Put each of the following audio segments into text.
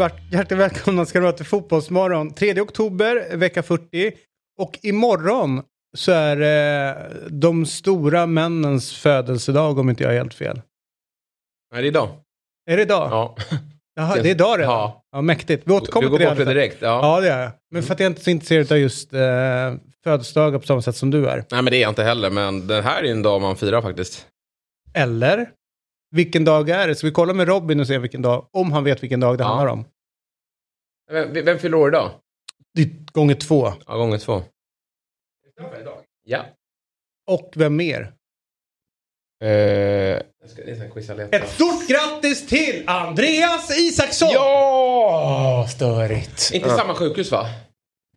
Och hjärtligt välkomna ska du vara till Fotbollsmorgon. 3 oktober, vecka 40. Och imorgon så är det de stora männens födelsedag om inte jag är helt fel. Nej, det är idag. Är det idag? Ja. Jaha, det är idag redan? Ja. ja mäktigt. Vi återkommer Du går till det. bort det direkt. Ja. Ja, det är jag. Men för att jag inte är så intresserad av just eh, födelsedagar på samma sätt som du är. Nej, men det är jag inte heller. Men den här är en dag man firar faktiskt. Eller? Vilken dag är det? Så vi kollar med Robin och ser vilken dag, om han vet vilken dag det Ja. handlar om. Vem, vem fyller år idag? Det är gånger två. Ja, gånger två. Ja. Och vem mer? Uh, jag ska. Ett stort grattis till Andreas Isaksson! Ja! Störigt. Inte samma sjukhus va?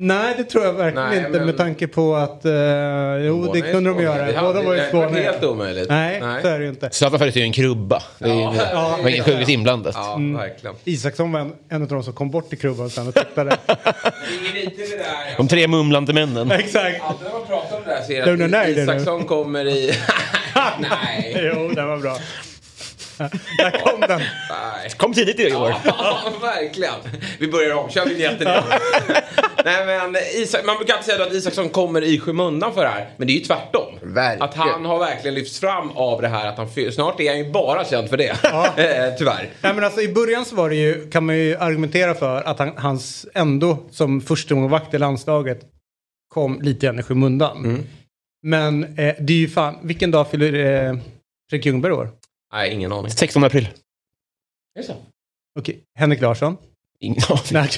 Nej, det tror jag verkligen Nej, inte men- med tanke på att... eh, jo, Båda det är kunde de Skåne. göra. Det Båda var i det var Skåne. helt omöjligt. Nej, Nej. så är det ju inte. Zlatan föddes ju en krubba. Det, är ju, Ja. det var inget sjukhus inblandat. Ja, Mm. verkligen. Isaksson var en, en av de som kom bort i krubban sen och tittade. De tre mumlande männen. Exakt. Alltid när man pratar om det här är det ner att. Isaksson kommer i... Nej. jo, den var bra. Där kom den. Nej. Kom tidigt i år. Ja, verkligen. Vi börjar om. Kör vignetten igen. Nej, men Isak, man brukar alltid säga att Isaksson kommer i skymundan för det här. Men det är ju tvärtom. Verkligen. Att han har verkligen lyfts fram av det här att han. Snart är han ju bara känd för det. Eh, Tyvärr. Nej, men alltså, I början så var det ju, kan man ju argumentera för att han, hans ändå som första målvakt i landslaget kom lite grann i skymundan. Men eh, det är ju fan, vilken dag fyller eh, Fredrik Ljungberg år? Nej, ingen aning. 16 april. Är det så? Okej, Henrik Larsson? Ingen aning.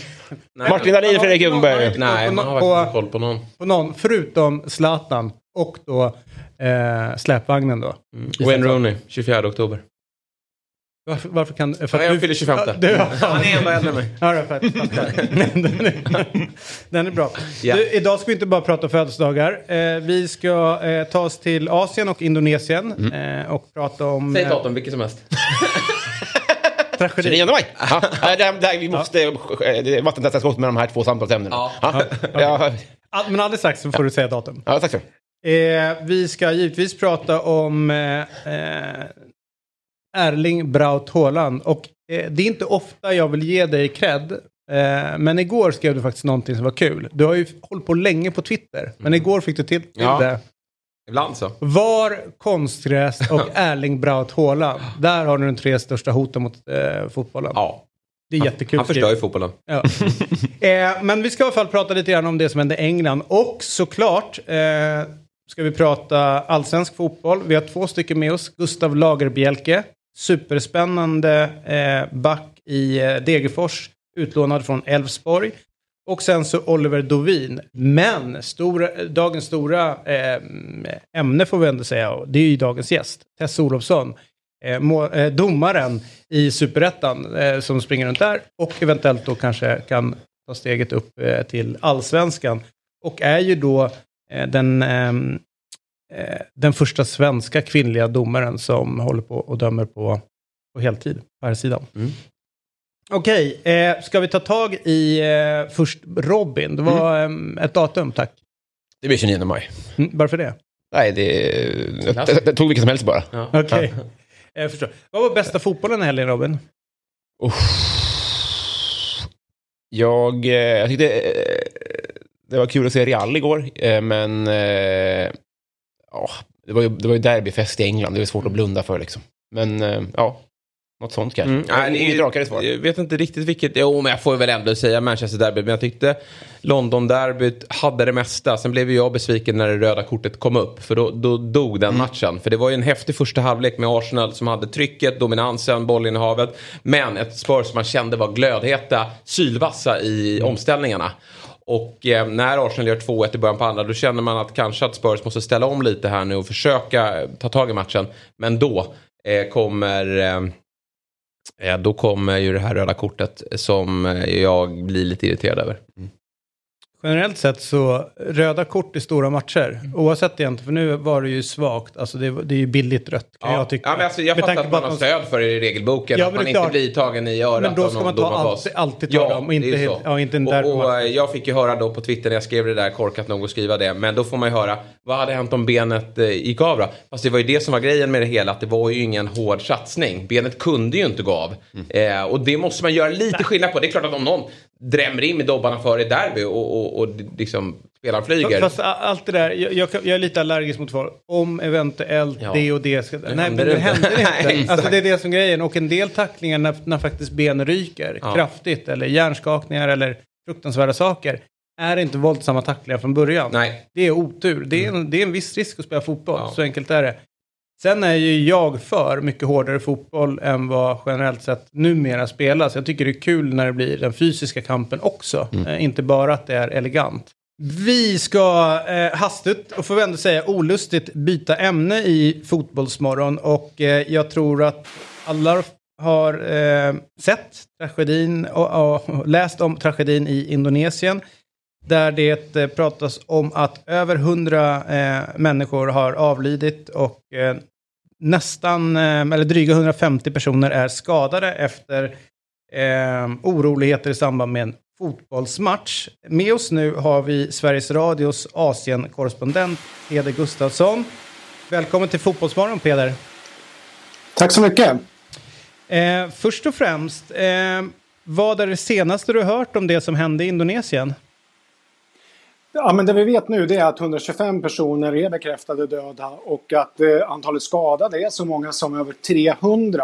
Nej. Martin Dahlin och Fredrik Ljungberg. Nej, man har inte koll på någon. På någon, förutom Zlatan och då eh, släpvagnen då. Wayne Rooney, 24 oktober. Varför, varför kan... För Ja, jag fyller 25. Ja, du, Han är ändå äldre än mig. Ja, det är fett. Men den, är, bra. Ja. Du, idag ska vi inte bara prata födelsedagar. Eh, vi ska eh, ta oss till Asien och Indonesien eh, och prata om Säg eh, datum, vilket som helst. tragedi. 29 maj. Ja. Det, det, vi måste ja. vattentäta skott med de här två samtalsämnena. Ja. Ja. Ja. Ah, Men alldeles strax så får du säga datum. Ja, tack så Eh, vi ska givetvis prata om eh, eh, Erling Braut Haaland. Och eh, det är inte ofta jag vill ge dig cred. Eh, men igår skrev du faktiskt någonting som var kul. Du har ju hållit på länge på Twitter. Men igår fick du till, till Ja. det. Ibland så. Var, konstgräs och Erling Braut Haaland. Där har du de tre största hoten mot eh, fotbollen. Ja. Det är jättekul. Han förstör ju fotbollen. Ja. eh, men vi ska i alla fall prata lite grann om det som hände i England. Och såklart eh, ska vi prata allsvensk fotboll. Vi har två stycken med oss. Gustav Lagerbielke, superspännande eh, back i eh, Degerfors, utlånad från Elfsborg. Och sen så Oliver Dovin. Men stora, dagens stora eh, ämne får vi ändå säga, det är ju dagens gäst, Tess Olofsson. Eh, må, eh, domaren i Superettan eh, som springer runt där och eventuellt då kanske kan ta steget upp eh, till Allsvenskan. Och är ju då eh, den, eh, den första svenska kvinnliga domaren som håller på och dömer på, på heltid på här sidan. Mm. Okej, eh, ska vi ta tag i eh, först Robin? Det var Mm. eh, ett datum, tack. Det blir 29 maj. Mm, varför det? Nej, det... Jag, jag tog vilket som helst bara. Ja. Okej. Jag förstår. Vad var bästa fotbollen i helgen, Robin? Jag, eh, jag tyckte eh, det var kul att se Real igår, eh, men eh, ja, det var ju, det var ju derbyfest i England. Det är svårt att blunda för liksom. Men eh, ja, Något sånt kanske. Mm, nej, Inget rakare svar. Jag vet inte riktigt vilket. Jo, men jag får väl ändå säga Manchester Derby. Men jag tyckte London-derbyt hade det mesta. Sen blev jag besviken när det röda kortet kom upp. För då, då dog den matchen. För det var ju en häftig första halvlek med Arsenal som hade trycket, dominansen, bollinnehavet. Men ett Spurs som man kände var glödheta, sylvassa i omställningarna. Och eh, när Arsenal gör 2-1 i början på andra då känner man att kanske att Spurs måste ställa om lite här nu och försöka eh, ta tag i matchen. Men då eh, kommer eh, eh Då kommer ju det här röda kortet som eh, jag blir lite irriterad över. Mm. Generellt sett så, röda kort i stora matcher, oavsett egentligen, för nu var det ju svagt, alltså det, det är ju billigt rött kan jag tycka. ja, men alltså, jag fattar att man har stöd för det i regelboken. Ja, att man inte blir tagen i örat Men då ska man ta alltid- alltid ta dem, inte det är helt- så. ja, inte en och, och, eh, Jag fick ju höra då på Twitter när jag skrev det där, korkat nog att skriva det. Men då får man ju höra, vad hade hänt om benet eh, gick av då? Fast det var ju det som var grejen med det hela, att det var ju ingen hård satsning. Benet kunde ju inte gå av. Eh, och det måste man göra lite skillnad på. Det är klart att om någon drämmer in med dobbarna för i derby och, och, och liksom spelaren flyger. Fast allt det där, jag, jag, jag är lite allergisk mot folk. Om eventuellt Ja. det och det ska... Nej, men det det inte. händer Nej, inte. alltså det är det som är grejen. Och en del tacklingar när, när faktiskt ben ryker Ja. kraftigt eller hjärnskakningar eller fruktansvärda saker är inte våldsamma tacklingar från början. Nej. Det är otur. Det är, en, det är en viss risk att spela fotboll. Ja. Så enkelt är det. Sen är ju jag för mycket hårdare fotboll än vad generellt sett numera spelas. Jag tycker det är kul när det blir den fysiska kampen också. Eh, inte bara att det är elegant. Vi ska eh, hastigt och får vi ändå säga olustigt byta ämne i Fotbollsmorgon. Och eh, jag tror att alla har eh, sett tragedin och, och läst om tragedin i Indonesien. Där det eh, pratas om att över hundra eh, människor har avlidit och nästan, eh, eller dryga 150 personer är skadade efter eh, oroligheter i samband med en fotbollsmatch. Med oss nu har vi Sveriges Radios Asien-korrespondent Peder Gustafsson. Välkommen till Fotbollsmorgon Peder. Tack så mycket. Eh, först och främst, eh, vad är det senaste du hört om det som hände i Indonesien? Ja, men det vi vet nu det är att 125 personer är bekräftade döda och att eh, antalet skadade är så många som över 300.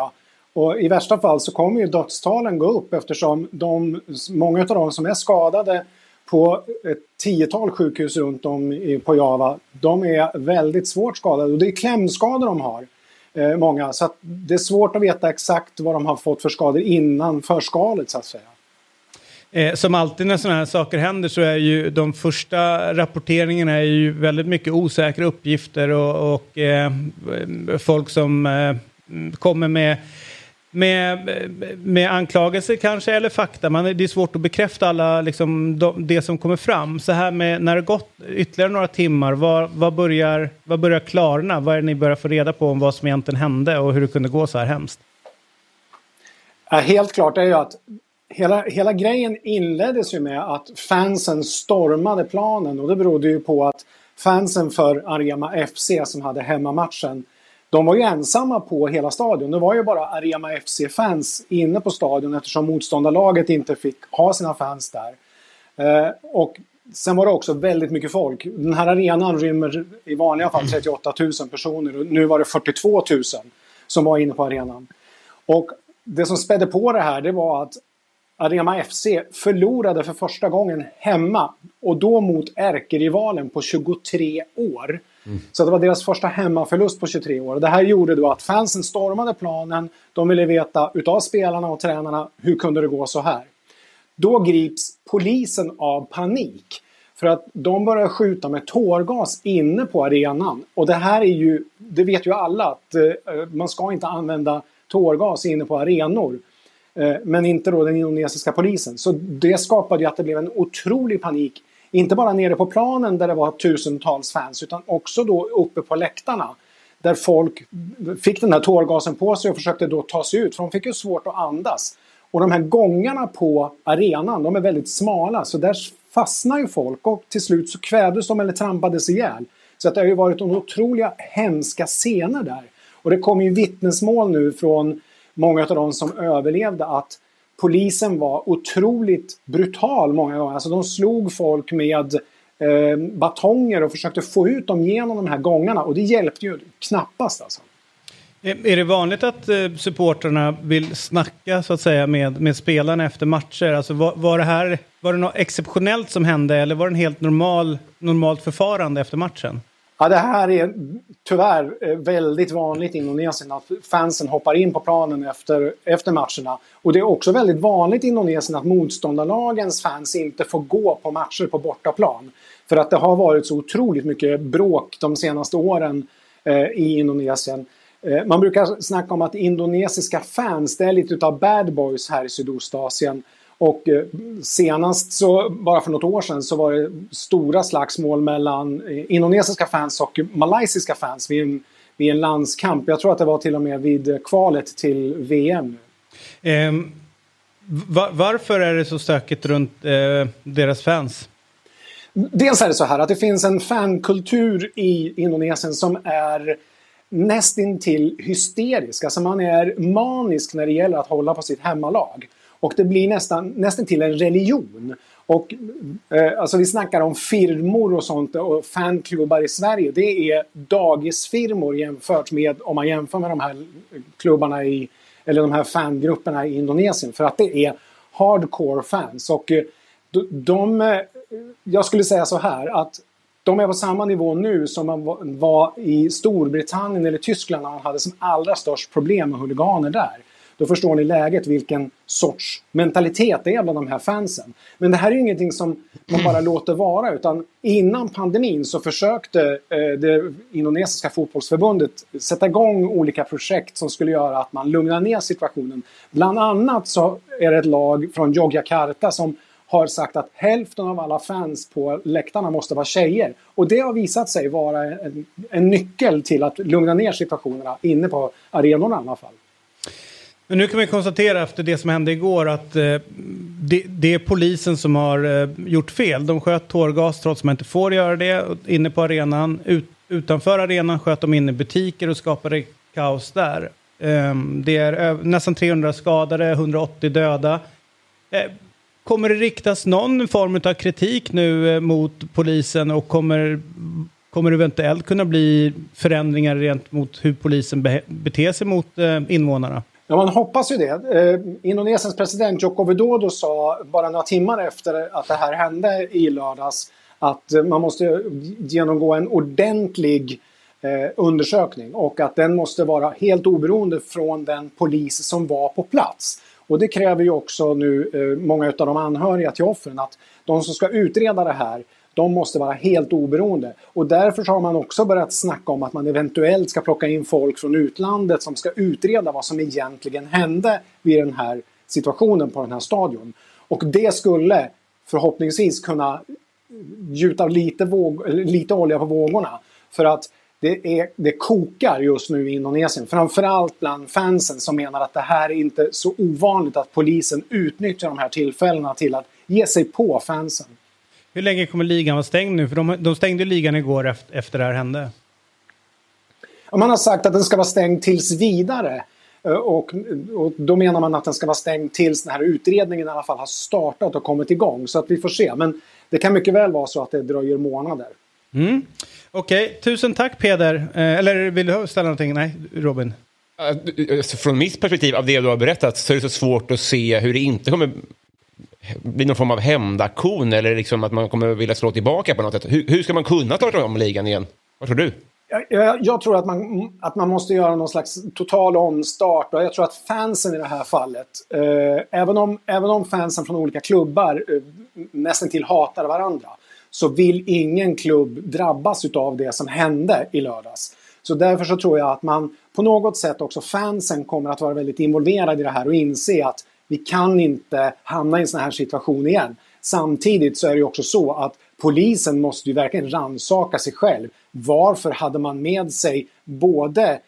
Och i värsta fall så kommer ju dödstalen gå upp eftersom de, många av de som är skadade på ett tiotal sjukhus runt om i, på Java, de är väldigt svårt skadade och det är klämskador de har. Eh, många, så att det är svårt att veta exakt vad de har fått för skador innan förskalet så att säga. Eh, som alltid när sådana här saker händer så är ju de första rapporteringarna är ju väldigt mycket osäkra uppgifter och, och eh, folk som eh, kommer med, med, med anklagelser kanske eller fakta. Man, det är svårt att bekräfta alla liksom, de, det som kommer fram. Så här med när det gått ytterligare några timmar, vad, vad, börjar, vad börjar klarna? Vad är det ni börjar få reda på om vad som egentligen hände och hur det kunde gå så här hemskt? Ja, helt klart är ju att hela, hela grejen inleddes ju med att fansen stormade planen och det berodde ju på att fansen för Arema FC som hade hemmamatchen de var ju ensamma på hela stadion. Det var ju bara Arema FC-fans inne på stadion eftersom motståndarlaget inte fick ha sina fans där. Eh, och sen var det också väldigt mycket folk. Den här arenan rymmer i vanliga fall 38 000 personer och nu var det 42 000 som var inne på arenan. Och det som spädde på det här det var att Arema FC förlorade för första gången hemma och då mot ärkerivalen på 23 år. Så det var deras första hemmaförlust på 23 år. Det här gjorde då att fansen stormade planen. De ville veta utav spelarna och tränarna hur kunde det gå så här. Då grips polisen av panik. För att de börjar skjuta med tårgas inne på arenan. Och det här är ju, det vet ju alla att eh, man ska inte använda tårgas inne på arenor. Eh, men inte då den indonesiska polisen. Så det skapade ju att det blev en otrolig panik. Inte bara nere på planen där det var tusentals fans utan också då uppe på läktarna. Där folk fick den här tårgasen på sig och försökte då ta sig ut. För de fick ju svårt att andas. Och de här gångarna på arenan, de är väldigt smala. Så där fastnar ju folk och till slut så kvävdes de eller trampades ihjäl. Så att det har ju varit en otroliga hemska scener där. Och det kommer ju vittnesmål nu från många av de som överlevde att polisen var otroligt brutal många gånger. Alltså de slog folk med eh, batonger och försökte få ut dem genom de här gångarna och det hjälpte ju knappast alltså. Är det vanligt att eh, supportrarna vill snacka så att säga med, med spelarna efter matcher? Alltså, var, var, det här, var det något exceptionellt som hände eller var det en helt normal, normalt förfarande efter matchen? Ja, det här är tyvärr eh, väldigt vanligt i Indonesien att fansen hoppar in på planen efter, efter matcherna. Och det är också väldigt vanligt i Indonesien att motståndarlagens fans inte får gå på matcher på bortaplan. För att det har varit så otroligt mycket bråk de senaste åren eh, i Indonesien. Eh, man brukar snacka om att indonesiska fans, det är lite utav bad boys här i Sydostasien. Och eh, senast, så, bara för något år sedan, så var det stora slagsmål mellan eh, indonesiska fans och malaysiska fans vid en, vid en landskamp. Jag tror att det var till och med vid kvalet till VM. Ehm, va- varför är det så stökigt runt eh, deras fans? Dels är det så här att det finns en fankultur i Indonesien som är nästintill hysterisk. Alltså man är manisk när det gäller att hålla på sitt hemmalag. Och det blir nästan, nästan till en religion. Och, eh, alltså vi snackar om firmor och sånt och fanklubbar i Sverige. Det är dagisfirmor jämfört med om man jämför med de här klubbarna i, eller de här fangrupperna i Indonesien. För att det är hardcore fans. Och eh, de, de jag skulle säga så här att de är på samma nivå nu som man var i Storbritannien eller Tyskland när man hade som allra störst problem med huliganer där. Då förstår ni läget vilken sorts mentalitet det är bland de här fansen. Men det här är ju ingenting som man bara låter vara utan innan pandemin så försökte eh, det indonesiska fotbollsförbundet sätta igång olika projekt som skulle göra att man lugnar ner situationen. Bland annat så är det ett lag från Yogyakarta som har sagt att hälften av alla fans på läktarna måste vara tjejer. Och det har visat sig vara en, en nyckel till att lugna ner situationerna inne på arenorna i alla fall. Men nu kan vi konstatera efter det som hände igår att eh, det, det är polisen som har eh, gjort fel. De sköt tårgas trots att man inte får göra det inne på arenan. Ut, utanför arenan sköt de in i butiker och skapade kaos där. Eh, det är ö- nästan 300 skadade, 180 döda. Eh, kommer det riktas någon form av kritik nu eh, mot polisen och kommer, kommer det eventuellt kunna bli förändringar rent mot hur polisen be, beter sig mot eh, invånarna? Ja, man hoppas ju det. Eh, Indonesiens president Joko Widodo sa bara några timmar efter att det här hände i lördags att man måste genomgå en ordentlig eh, undersökning och att den måste vara helt oberoende från den polis som var på plats. Och det kräver ju också nu eh, många av de anhöriga till offren att de som ska utreda det här de måste vara helt oberoende. Och därför har man också börjat snacka om att man eventuellt ska plocka in folk från utlandet som ska utreda vad som egentligen hände vid den här situationen på den här stadion. Och det skulle förhoppningsvis kunna gjuta lite, våg, lite olja på vågorna. För att det, är, det kokar just nu i Indonesien. Framförallt bland fansen som menar att det här är inte så ovanligt att polisen utnyttjar de här tillfällena till att ge sig på fansen. Hur länge kommer ligan vara stängd nu? För de, de stängde ligan igår efter, efter det här hände. Man har sagt att den ska vara stängd tills vidare. Eh, Och, och då menar man att den ska vara stängd tills den här utredningen i alla fall har startat och kommit igång. Så att vi får se. Men det kan mycket väl vara så att det dröjer månader. Mm. Okej, tusen tack Peder. Eh, eller vill du ställa någonting? Nej, Robin. Alltså, Från mitt perspektiv av det du har berättat så är det så svårt att se hur det inte kommer blir någon form av hämndaktion eller liksom att man kommer vilja slå tillbaka på något sätt. Hur, hur ska man kunna starta om ligan igen? Vad tror du? Jag, jag, jag tror att man, att man måste göra någon slags total omstart och jag tror att fansen i det här fallet, eh, även, om, även om fansen från olika klubbar eh, nästan till hatar varandra, så vill ingen klubb drabbas av det som hände i lördags. Så därför så tror jag att man på något sätt också fansen kommer att vara väldigt involverad i det här och inse att vi kan inte hamna i en sån här situation igen. Samtidigt så är det ju också så att polisen måste ju verkligen rannsaka sig själv. Varför hade man med sig både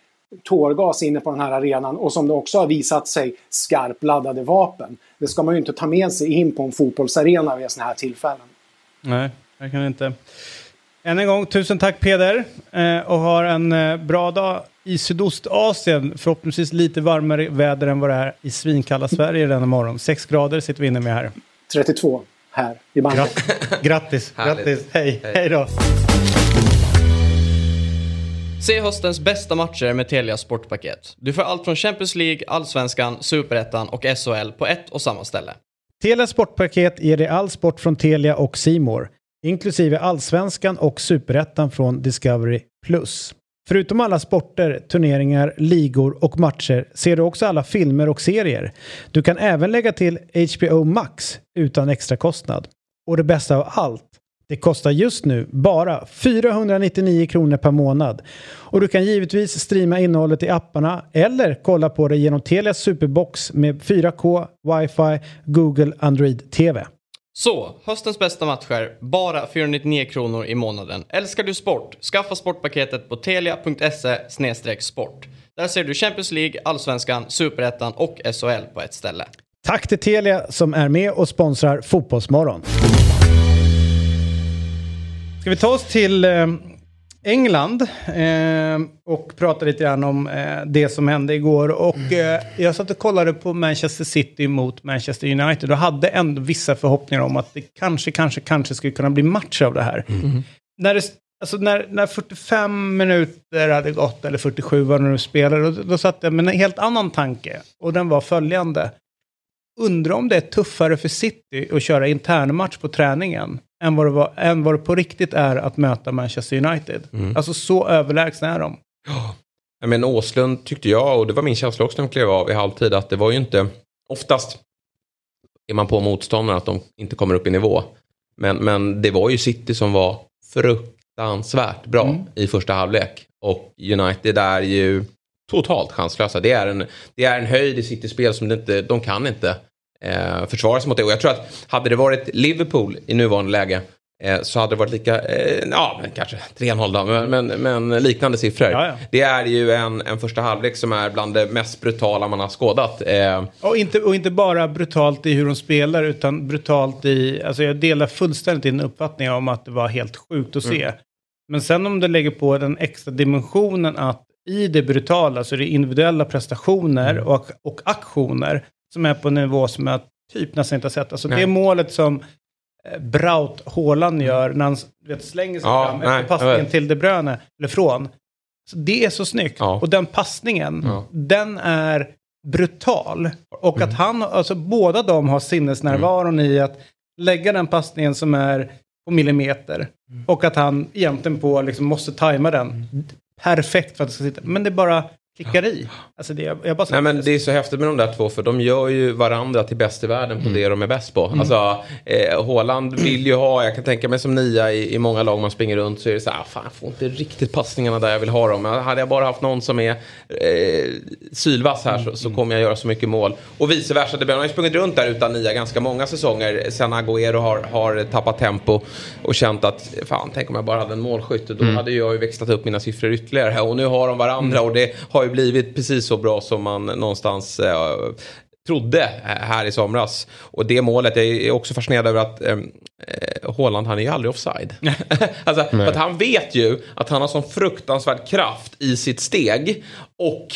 tårgas inne på den här arenan och som det också har visat sig skarpladdade vapen. Det ska man ju inte ta med sig in på en fotbollsarena vid sådana här tillfällen. Nej, jag kan inte. Än en gång, tusen tack Peder. Eh, och ha en eh, bra dag i Sydostasien. Förhoppningsvis lite varmare väder än vad det är i svinkalla Sverige denna morgon. Sex grader sitter vi inne med här. 32 här i. Grattis, Härligt. grattis. Hej, Hej. hej då. Se höstens bästa matcher med Telia Sportpaket. Du får allt från Champions League, Allsvenskan, Superettan och SHL på ett och samma ställe. Telia Sportpaket ger dig all sport från Telia och Simor, inklusive Allsvenskan och Superettan från Discovery+. Förutom alla sporter, turneringar, ligor och matcher ser du också alla filmer och serier. Du kan även lägga till HBO Max utan extra kostnad. Och det bästa av allt, det kostar just nu bara 499 kronor per månad. Och du kan givetvis streama innehållet i apparna eller kolla på det genom Telias Superbox med 4K, wifi, Google Android TV. Så, höstens bästa matcher, bara 499 kronor i månaden. Älskar du sport? Skaffa sportpaketet på telia.se sport. Där ser du Champions League, Allsvenskan, Superettan och SHL på ett ställe. Tack till Telia som är med och sponsrar Fotbollsmorgon. Ska vi ta oss till eh, England eh, och prata lite grann om eh, det som hände igår. Och eh, jag satt och kollade på Manchester City mot Manchester United och hade ändå vissa förhoppningar om att det kanske, kanske, kanske skulle kunna bli match av det här. När, det, alltså när, när 45 minuter hade gått, eller 47 vad det nu spelade, då, då satt jag med en helt annan tanke. Och den var följande. Undrar om det är tuffare för City att köra internmatch på träningen än vad, det var, än vad det på riktigt är att möta Manchester United. Alltså så överlägsna är de. Ja, Men Åslund tyckte jag, och det var min känsla också när de klev av i halvtid, att det var ju inte... Oftast är man på motståndarna att de inte kommer upp i nivå. Men, men det var ju City som var fruktansvärt bra i första halvlek. Och United är ju totalt chanslösa. Det är en, det är en höjd i City-spel som det inte, de kan inte eh, försvara sig mot det. Och jag tror att hade det varit Liverpool i nuvarande läge eh, så hade det varit lika, eh, ja men kanske 3-0 då, men, men, men liknande siffror. Ja, ja. Det är ju en, en första halvlek som är bland det mest brutala man har skådat. Eh, Och inte, och inte bara brutalt i hur de spelar, utan brutalt i... Alltså jag delar fullständigt din uppfattning om att det var helt sjukt att se. Men sen om du lägger på den extra dimensionen att i det brutala så är det individuella prestationer och, och aktioner som är på en nivå som jag typ nästan inte har sett. Alltså Nej. det målet som eh, Braut Haaland gör när han vet, slänger sig Ja, fram nej, efter passningen till De Bruyne, eller från. Så det är så snyggt. Ja. Och den passningen, Ja. den är brutal. Och att han, alltså båda de har sinnesnärvaron i att lägga den passningen som är på millimeter. Och att han egentligen på, liksom, måste tajma den perfekt för att det ska sitta. Men det bara klickar i. Alltså det, jag bara Nej men det är så häftigt med de där två för de gör ju varandra till bäst i världen på det de är bäst på. Alltså eh, Haaland vill ju ha, jag kan tänka mig som nia i, i många lag man springer runt så är det så här, "Ah, fan jag får inte riktigt passningarna där jag vill ha dem. Men hade jag bara haft någon som är eh, sylvass här så, så kommer jag göra så mycket mål. Och vice versa, det har ju sprungit runt där utan nia ganska många säsonger sen Agüero har, har tappat tempo och känt att fan tänk om jag bara hade en målskytt då hade jag ju växlat upp mina siffror ytterligare. Och nu har de varandra och det har ju blivit precis så bra som man någonstans eh, trodde eh, här i somras. Och det målet, jag är också fascinerad över att eh, eh, Haaland, han är ju aldrig offside. alltså, för att han vet ju att han har sån fruktansvärd kraft i sitt steg och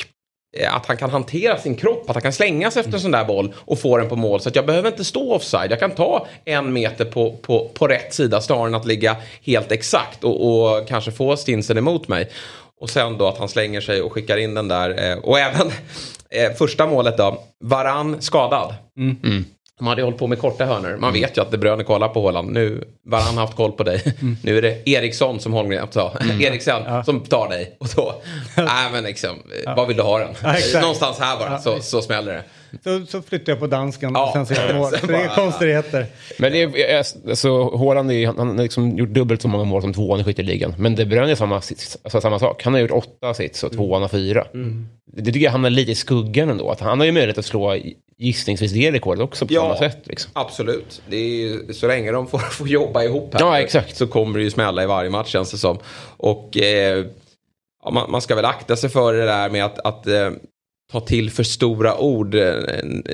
eh, att han kan hantera sin kropp, att han kan slängas efter en sån där boll och få den på mål. Så att jag behöver inte stå offside. Jag kan ta en meter på, på, på rätt sida snarare än att ligga helt exakt och, och kanske få stinsen emot mig. Och sen då att han slänger sig och skickar in den där. Eh, och även eh, första målet då, Varann skadad. De hade ju hållit på med korta hörnor. Man vet ju att De Bruyne kollar på Håland. Nu, Varann har haft koll på dig. Nu är det Eriksson som Holmgren sa. Eriksen som tar dig. Och då, nej men liksom, eh, vad vill du ha den? Ja. Någonstans här bara så, så smäller det. Så, så flyttar jag på dansken Ja. och sen så jag mål. Sen Så det är konstigheter. Men det är, alltså, Haaland är, han, han har liksom gjort dubbelt så många mål som tvåan i skytteligan. Men De Bruyne är samma, alltså, samma sak. Han har gjort åtta sits och tvåan har fyra. Det tycker jag hamnar lite i skuggan ändå. Att han har ju möjlighet att slå gissningsvis det rekordet också på samma sätt. Liksom. absolut. Det är ju, så länge de får, får jobba ihop här Ja, exakt. så kommer det ju smälla i varje match känns det som. Och eh, ja, man, man ska väl akta sig för det där med att, att eh, ta till för stora ord. Eh,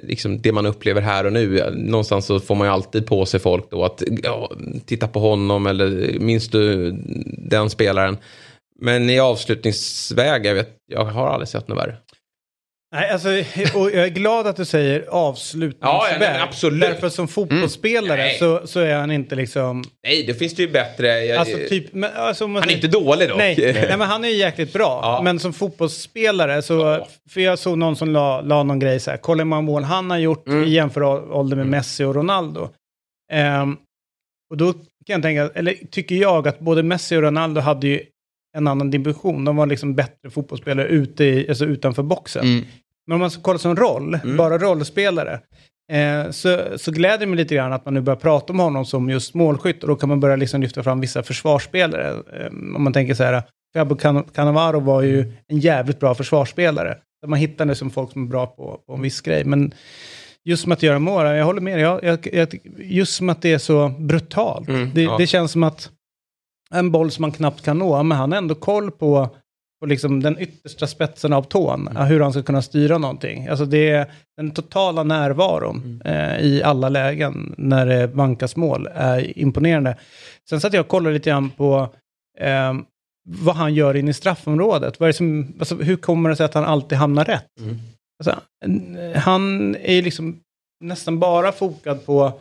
liksom det man upplever här och nu. Någonstans så får man ju alltid på sig folk då att ja, titta på honom eller minns du den spelaren. Men i avslutningsväg, jag, vet, jag har aldrig sett något värre. Nej, alltså, och jag är glad att du säger avslutningsväg. Ja, ja, absolut. Därför som fotbollsspelare Mm. så, så är han inte liksom... Nej, det finns det ju bättre. Jag, Alltså, typ, men, alltså, man han är inte dålig dock. Nej, nej, men han är ju jäkligt bra. Ja. Men som fotbollsspelare så... För jag såg någon som la, la någon grej så här. Kolla hur många mål han har gjort Mm. i jämförelse med Messi och Ronaldo. Ehm, och då kan jag tänka, eller tycker jag att både Messi och Ronaldo hade ju en annan dimension. De var liksom bättre fotbollsspelare ute i, alltså utanför boxen. Mm. Men om man ska kolla som roll, bara rollspelare, eh, så, så gläder det mig lite grann att man nu börjar prata om honom som just målskytt. Och då kan man börja liksom lyfta fram vissa försvarsspelare. Eh, om man tänker så här, Fabio Can- Cannavaro var ju en jävligt bra försvarsspelare. Man hittar det som folk som är bra på, på en viss grej. Men just som att göra mål, jag håller med dig. Jag, jag, just som att det är så brutalt. Mm, det, ja. det känns som att en boll som man knappt kan nå, men han har ändå koll på, på liksom den yttersta spetsen av tån, Mm. hur han ska kunna styra någonting. Alltså det är den totala närvaron Mm. eh, i alla lägen när det vankas mål är imponerande. Sen satt jag och kollade lite grann på eh, vad han gör in i straffområdet. Vad som, alltså, hur kommer det sig att han alltid hamnar rätt? Mm. Alltså, han är liksom nästan bara fokad på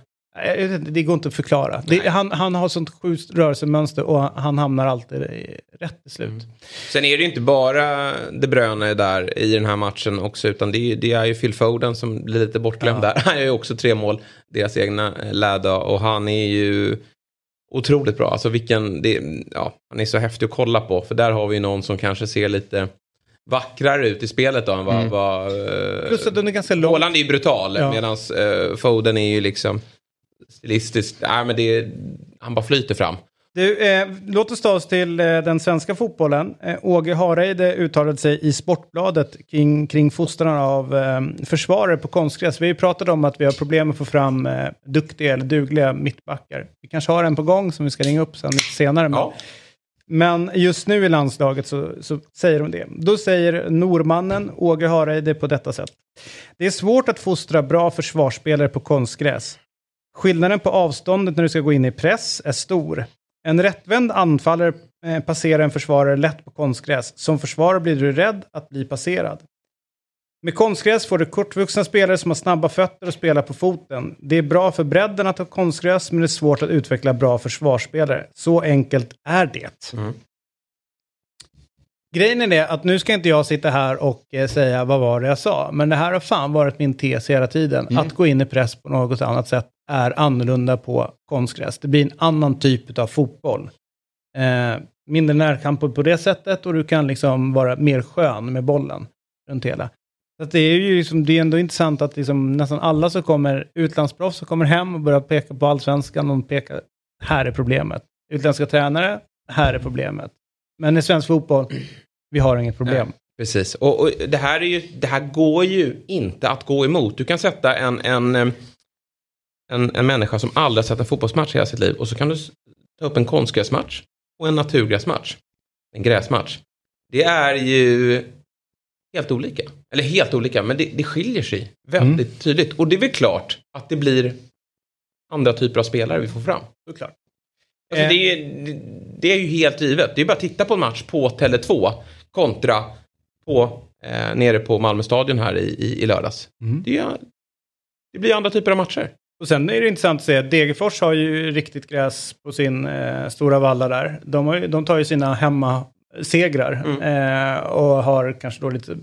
det går inte att förklara. Det, han, han har sånt sjukt rörelsemönster och han hamnar alltid rätt till slut. Sen är det ju inte bara De Bruyne där i den här matchen också, utan det är, det är ju Phil Foden som blir lite bortglömd där. Han gör ju också tre mål, deras egna eh, läda, och han är ju otroligt bra. Alltså vilken, det, ja, han är så häftig att kolla på, för där har vi någon som kanske ser lite vackrare ut i spelet då än vad... Mm. vad eh, Plus att den är ganska lång. Haaland är ju brutal, Ja. medan eh, Foden är ju liksom stilistiskt, nej men det han bara flyter fram. Du, eh, låt oss ta oss till eh, den svenska fotbollen. Eh, Åge Hareide uttalade sig i Sportbladet kring, kring fostran av eh, försvarare på konstgräs. Vi har ju pratat om att vi har problem att få fram eh, duktiga eller dugliga mittbackar. Vi kanske har en på gång som vi ska ringa upp sen lite senare. Men, Ja. men just nu i landslaget så, så säger de det. Då säger normannen Åge Hareide på detta sätt. Det är svårt att fostra bra försvarsspelare på konstgräs. Skillnaden på avståndet när du ska gå in i press är stor. En rättvänd anfallare eh, passerar en försvarare lätt på konstgräs. Som försvarare blir du rädd att bli passerad. Med konstgräs får du kortvuxna spelare som har snabba fötter och spelar på foten. Det är bra för bredden att ha konstgräs, men det är svårt att utveckla bra försvarsspelare. Så enkelt är det. Grejen är det att nu ska inte jag sitta här och eh, säga vad var det jag sa, men det här har fan varit min tes hela tiden. Att gå in i press på något annat sätt är annorlunda på konstgräs. Det blir en annan typ av fotboll. Eh, mindre närkamp på det sättet och du kan liksom vara mer skön med bollen runt hela. Så det är ju liksom, det är ändå intressant att liksom nästan alla som kommer, utlandsproffs som kommer hem och börjar peka på allsvenskan, de pekar, här är problemet. Utländska tränare, här är problemet. Men i svensk fotboll, vi har inget problem. Precis, och, och det, här är ju, det här går ju inte att gå emot. Du kan sätta en, en, eh, en, en människa som aldrig sett en fotbollsmatch i hela sitt liv och så kan du ta upp en konstgräsmatch och en naturgräsmatch. En gräsmatch. Det är ju helt olika. Eller helt olika, men det, det skiljer sig väldigt tydligt. Och det är väl klart att det blir andra typer av spelare vi får fram. Såklart. Alltså Eh. det, är, det, det är ju helt givet. Det är bara att titta på en match på Tele2 kontra på, eh, nere på Malmö stadion här i, i, i lördags. Det, är, det blir andra typer av matcher. Och sen är det intressant att se Degerfors har ju riktigt gräs på sin eh, stora valla där. De, har de tar ju sina hemmasegrar eh, och har kanske då lite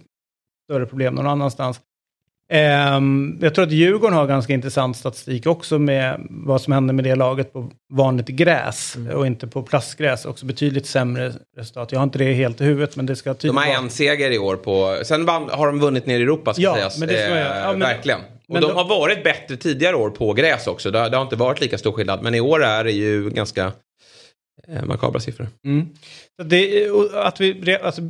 större problem någon annanstans. Ehm, jag tror att Djurgården har ganska intressant statistik också med vad som händer med det laget på vanligt gräs och inte på plastgräs. Också betydligt sämre resultat. Jag har inte det helt i huvudet men det ska De tydligt har vara- en seger i år på... Sen har de vunnit ner i Europa ska Ja, sägas. men det ska man Eh. Ja, men- verkligen. Och men de då- har varit bättre tidigare år på gräs också. Det, har- det har inte varit lika stor skillnad. Men i år är det ju ganska eh, makabra siffror. Mm. Det, att vi alltså, eh,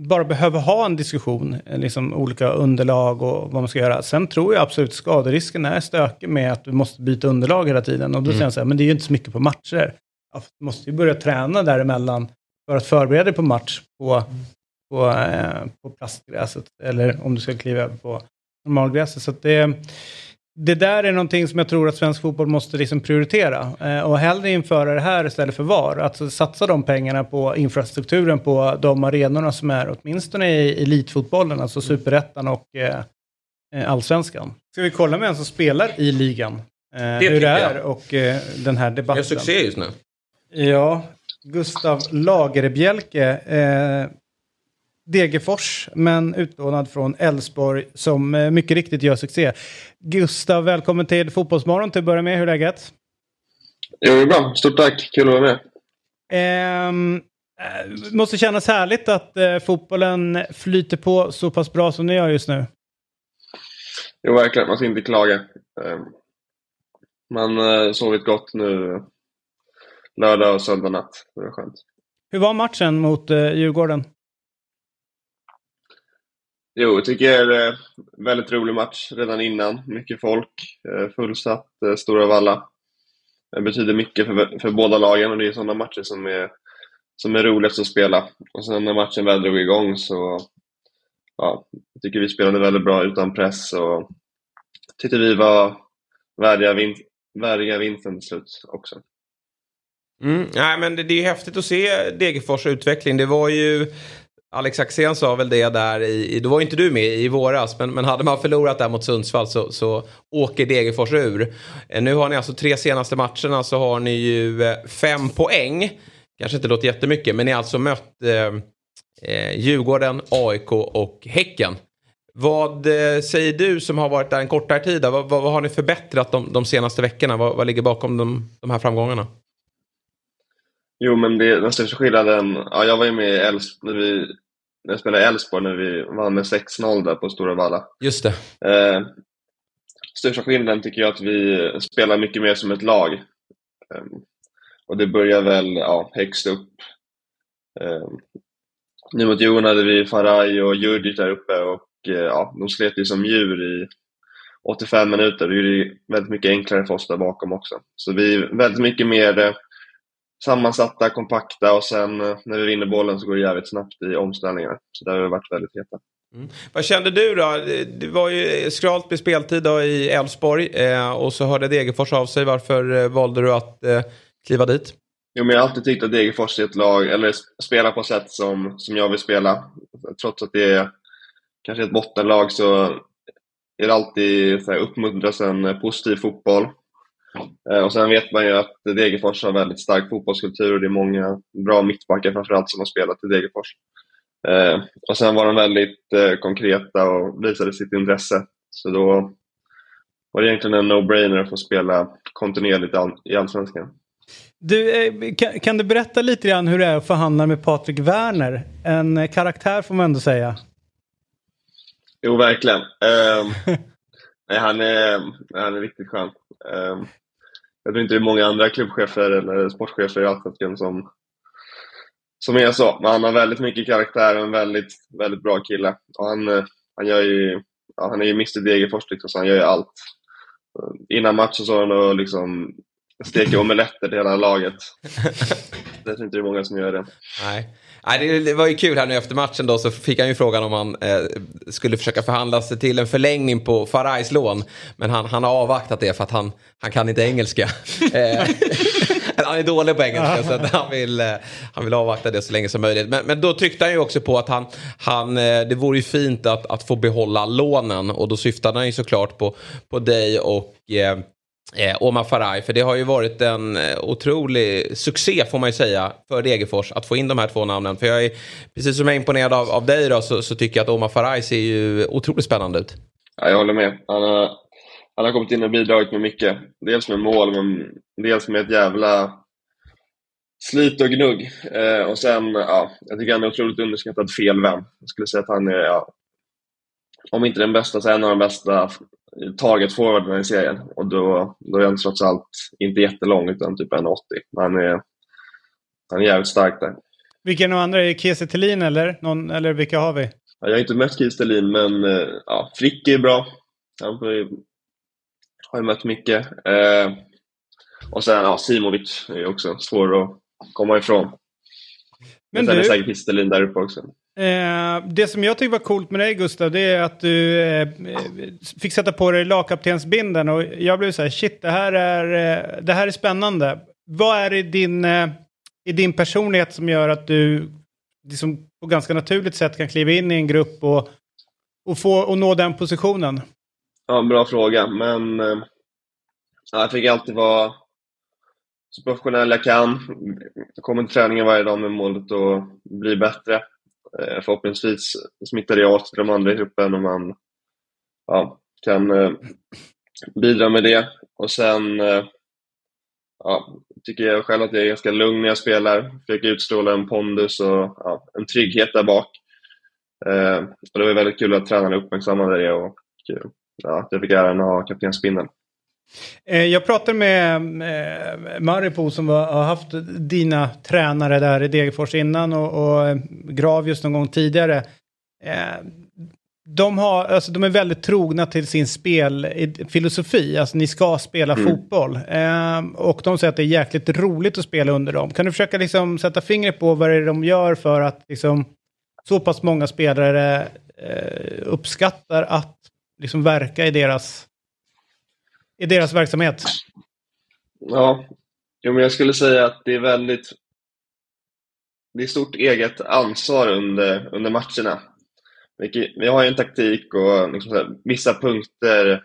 bara behöver ha en diskussion, eh, liksom olika underlag och vad man ska göra. Sen tror jag absolut skaderisken är stökig med att du måste byta underlag hela tiden. Och då säger jag så här, men det är ju inte så mycket på matcher. Du måste ju börja träna däremellan för att förbereda dig på match på, på, eh, på plastgräset. Eller om du ska kliva över på normalgräset. Så det, det där är någonting som jag tror att svensk fotboll måste liksom prioritera. Eh, och hellre införa det här istället för VAR. Alltså satsa de pengarna på infrastrukturen på de arenorna som är åtminstone i elitfotbollen, alltså superettan och eh, eh, allsvenskan. Ska vi kolla med en som spelar i ligan? Eh, hur det är jag. och eh, den här debatten. succé just nu. Ja, Gustav Lagerbjälke. Degerfors, men utlånad från Elfsborg som eh, mycket riktigt gör succé. Gustav, välkommen till Fotbollsmorgon till att börja med. Hur är läget? Jo, det är bra. Stort tack. Kul att vara med. Ehm, eh, måste kännas härligt att eh, fotbollen flyter på så pass bra som ni gör just nu. Jo, verkligen. Man ska inte klaga. Eh, Man eh, sovit gott nu lördag och söndag natt. Det var skönt. Hur var matchen mot eh, Djurgården? Jo, jag tycker det är en väldigt rolig match redan innan. Mycket folk, eh, fullsatt, eh, Stora Valla. Det betyder mycket för, för båda lagen och det är sådana matcher som är, som är roligast att spela. Och sen när matchen väl drog igång så ja, jag tycker vi spelade väldigt bra utan press och tyckte vi var värdiga, vin värdiga vinsten till slut också. Mm, nej, men det, det är ju häftigt att se Degerfors utveckling. Det var ju... Alex Axén sa väl det där i, i- då var ju inte du med i våras, men, men hade man förlorat där mot Sundsvall så, så åker Degerfors ur. Eh, nu har ni alltså tre senaste matcherna så har ni ju eh, fem poäng. Kanske inte låter jättemycket, men ni har alltså mött eh, eh Djurgården, AIK och Häcken. Vad eh, säger du som har varit där en kortare tid? Vad, vad, vad har ni förbättrat de, de senaste veckorna? Vad, vad ligger bakom de, de här framgångarna? Jo, men det, den största skillnaden, ja, jag var ju med i Elfs, när, jag spelade i Elfsborg när vi vann med 6-0 där på Stora Valla. Just det. Eh, största skillnaden tycker jag att vi spelar mycket mer som ett lag. Eh, och det börjar väl ja, högst upp. Eh, nu mot Djurgården hade vi Faraj och Djurdjic där uppe och eh, ja, de slet ju som djur i 85 minuter. Det är väldigt mycket enklare för oss där bakom också. Så vi är väldigt mycket mer eh, sammansatta, kompakta och sen eh, när vi vinner bollen så går det jävligt snabbt i omställningar. Så där har vi varit väldigt heta. Vad kände du då? Det var ju skralt med speltid i Elfsborg eh, och så hörde Degerfors av sig. Varför eh, valde du att eh, kliva dit? Jo, men jag har alltid tyckt att Degerfors är ett lag, eller sp- spelar på sätt som, som jag vill spela. Trots att det är kanske ett bottenlag så är det alltid så här, uppmuntras en eh, positiv fotboll. Eh, och sen vet man ju att Degerfors har väldigt stark fotbollskultur och det är många bra mittbackar framförallt som har spelat i Degerfors. Eh, och sen var de väldigt eh, konkreta och visade sitt intresse. Så då var det egentligen en no-brainer att få spela kontinuerligt i all- i Allsvenskan. Du, kan, du berätta lite grann hur det är att förhandla med Patrik Werner? En karaktär får man ändå säga. Jo, verkligen. Nej, han, är, han är riktigt skön. Jag tror inte det är många andra klubbchefer eller sportchefer i Allsvenskan som, som är så. Men han har väldigt mycket karaktär och en väldigt, väldigt bra kille. Och han, eh, han, gör ju, ja, han är ju Mr Degerfors, liksom, så han gör ju allt. Innan matchen så har han liksom steker omeletter till hela laget. Jag tror inte det är många som gör det. Nej. Nej, det, det var ju kul här nu efter matchen då så fick han ju frågan om han eh, skulle försöka förhandla sig till en förlängning på Farajs lån. Men han, han har avvaktat det för att han, han kan inte engelska. Eh, han är dålig på engelska så att han, vill, eh, han vill avvakta det så länge som möjligt. Men, men då tryckte han ju också på att han, han, eh, det vore ju fint att, att få behålla lånen och då syftade han ju såklart på, på dig och eh, Eh, Omar Faraj, för det har ju varit en eh, otrolig succé får man ju säga för Degerfors att få in de här två namnen. För jag är, precis som jag är imponerad av, av dig då, så, så tycker jag att Omar Faraj ser ju otroligt spännande ut. Ja, jag håller med. Han har, han har kommit in och bidragit med mycket. Dels med mål, men dels med ett jävla slit och gnugg. Eh, och sen, ja, jag tycker han är otroligt underskattad fel vän. Jag skulle säga att han är, ja, om inte den bästa, så en av de bästa target-forwarderna i serien. Och då, då är han trots allt inte jättelång, utan typ 1,80. Men han är, han är jävligt stark där. Vilken av andra? Är det Kiese Thelin eller? Någon, eller vilka har vi? Ja, Jag har inte mött Kies Stelin, men eh, ja, Frick är bra. Han har ju, har ju mött mycket. Eh, och sen ja, Simovic är också svår att komma ifrån. Men Men sen är du- säkert Kistelin där uppe också. Eh, det som jag tycker var coolt med dig Gustav, det är att du eh, fick sätta på dig lagkaptensbindeln och jag blev så här, shit, det här är, eh, det här är spännande. Vad är det i din, eh, i din personlighet som gör att du liksom, på ganska naturligt sätt kan kliva in i en grupp och, och, få, och nå den positionen? Ja, bra fråga. Men eh, jag fick alltid vara så professionell jag kan. Jag kommer till träningen varje dag med målet att bli bättre. Eh, förhoppningsvis smittar det av till de andra i gruppen och man ja, kan eh, bidra med det. Och sen eh, ja, tycker jag själv att jag är ganska lugn när jag spelar. Försöker utstråla en pondus och ja, en trygghet där bak. Eh, och det var väldigt kul att tränarna uppmärksammade det och ja, att jag fick äran att ha kaptensbindeln. Eh, jag pratade med eh, Maripo som har haft dina tränare där i Degerfors innan och, och eh, Gravius någon gång tidigare. De, har, alltså, de är väldigt trogna till sin spelfilosofi, alltså ni ska spela mm. fotboll. och de säger att det är jäkligt roligt att spela under dem. Kan du försöka liksom, sätta fingret på vad det är de gör för att liksom, så pass många spelare uppskattar att liksom, verka i deras i deras verksamhet? Ja, jo, men jag skulle säga att det är väldigt det är stort eget ansvar under, under matcherna. Vi har ju en taktik och liksom här, vissa punkter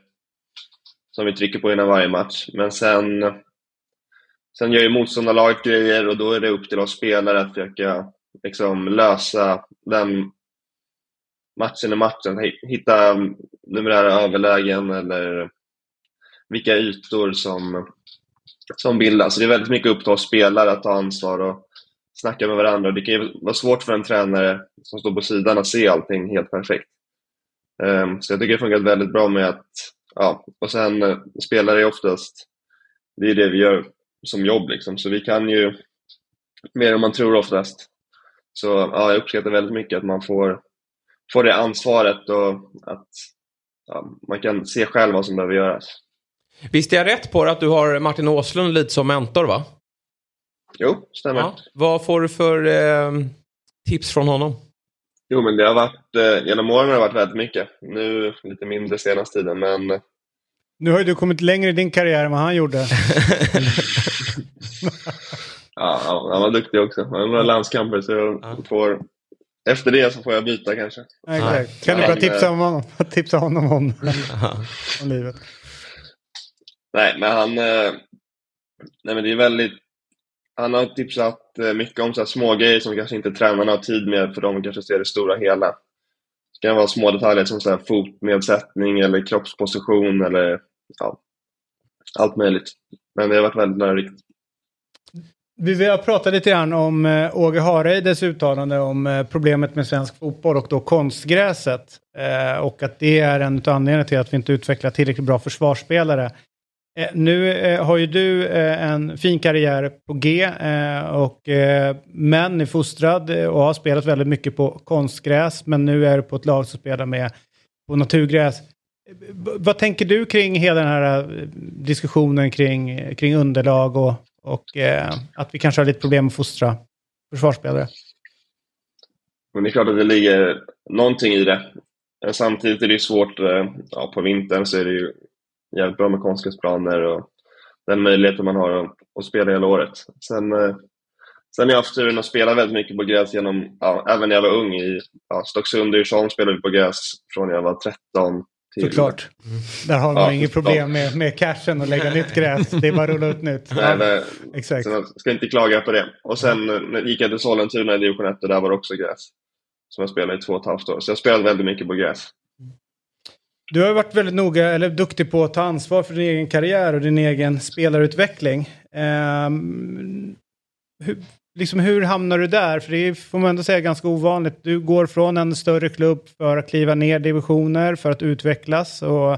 som vi trycker på innan varje match, men sen, sen gör ju motståndarlaget grejer och då är det upp till oss spelare att försöka liksom, lösa den matchen i matchen, hitta numerära överlägen eller vilka ytor som, som bildas. Så det är väldigt mycket upp till oss spelare att ta ansvar och snacka med varandra. Det kan ju vara svårt för en tränare som står på sidan att se allting helt perfekt. Ehm, så jag tycker det funkat väldigt bra med att, ja, och sen eh, spelare är oftast, det är det vi gör som jobb liksom, så vi kan ju mer än man tror oftast. Så ja, jag uppskattar väldigt mycket att man får, får det ansvaret och att ja, man kan se själv vad som behöver göras. Visst är jag rätt på det att du har Martin Åslund lite som mentor va? Jo, stämmer. Ja. Vad får du för eh, tips från honom? Jo, men det har varit, eh, genom åren har det varit väldigt mycket. Nu lite mindre senaste tiden, men... Eh, nu har ju du kommit längre i din karriär än vad han gjorde. ja, han var duktig också. Han har några landskamper så jag ja. får... Efter det så får jag byta kanske. Exakt. Kan du bara tipsa, om honom, tipsa honom om, om livet? Nej, men han... Eh, nej, men det är väldigt... Han har tipsat eh, mycket om så här små grejer som kanske inte tränarna har tid med för de kanske ser det stora hela. Det kan vara små detaljer som så här fotnedsättning eller kroppsposition eller ja, allt möjligt. Men det har varit väldigt lärorikt. Vi har pratat lite grann om eh, Åge Hareides uttalande om problemet med svensk fotboll och då konstgräset. Och att det är en av anledningarna till att vi inte utvecklar tillräckligt bra försvarsspelare. Eh, nu eh, har ju du eh, en fin karriär på G, och, men är fostrad och har spelat väldigt mycket på konstgräs. Men nu är du på ett lag som spelar med på naturgräs. vad tänker du kring hela den här diskussionen kring, kring underlag och, och att vi kanske har lite problem att fostra försvarsspelare? Men det är klart att det ligger någonting i det. Samtidigt är det svårt, ja, på vintern så är det ju jävligt bra med konstgräsplaner och den möjligheten man har att, att spela hela året. Sen, eh, sen har jag haft turen att spela väldigt mycket på gräs genom, ja, även när jag var ung. I ja, Stocksund och Djursholm spelade vi på gräs från jag var 13 till... Såklart. Mm. Där har man ja, inget problem med, med cashen och lägga nytt gräs. Det är bara att rulla ut nytt. Nej, nej, Exakt. Så jag ska inte klaga på det. Och sen mm. gick jag till Sollentuna i division 1 och där var det också gräs. Som jag spelade i två och ett halvt år. Så jag spelade väldigt mycket på gräs. Du har varit väldigt noga, eller duktig på att ta ansvar för din egen karriär och din egen spelarutveckling. Um, hur, liksom hur hamnar du där? För det är, får man ändå säga, ganska ovanligt. Du går från en större klubb för att kliva ner divisioner, för att utvecklas. Och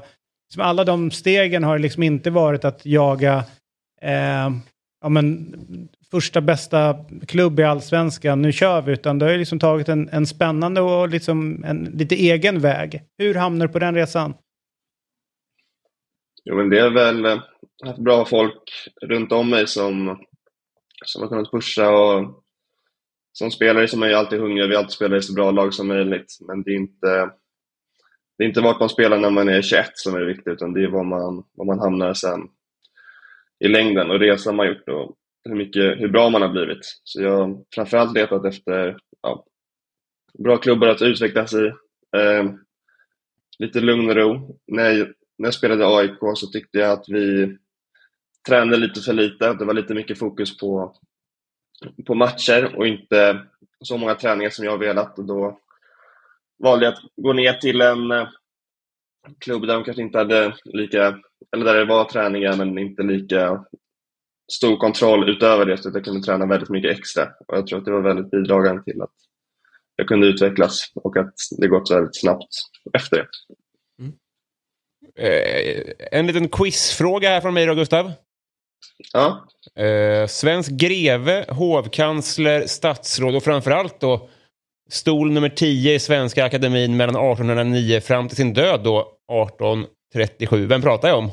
liksom alla de stegen har liksom inte varit att jaga eh, ja, men, första bästa klubb i allsvenskan, nu kör vi, utan du har ju liksom tagit en, en spännande och liksom en lite egen väg. Hur hamnar du på den resan? Jo, men det är väl eh, haft bra folk runt om mig som, som har kunnat pusha och som spelare som är ju alltid hungrig, vi alltid spelar i så bra lag som möjligt. Men det är inte, det är inte vart man spelar när man är 21 som är det viktiga, utan det är var man, var man hamnar sen i längden och resan man gjort och hur, mycket, hur bra man har blivit. Så jag har framförallt letat efter ja, bra klubbar att utvecklas i. Eh, lite lugn och ro. När jag, när jag spelade AIK så tyckte jag att vi tränade lite för lite. Det var lite mycket fokus på, på matcher och inte så många träningar som jag velat. Och då valde jag att gå ner till en eh, klubb där de kanske inte hade lika, eller där det var träningar men inte lika stor kontroll utöver det, så att jag kunde träna väldigt mycket extra. Och jag tror att det var väldigt bidragande till att jag kunde utvecklas och att det gått väldigt snabbt efter det. Eh, en liten quizfråga här från mig då, Gustav. Ja, Eh, svensk greve, hovkansler, statsråd och framförallt då stol nummer 10 i Svenska Akademin mellan 1809 fram till sin död då 1837. Vem pratar jag om?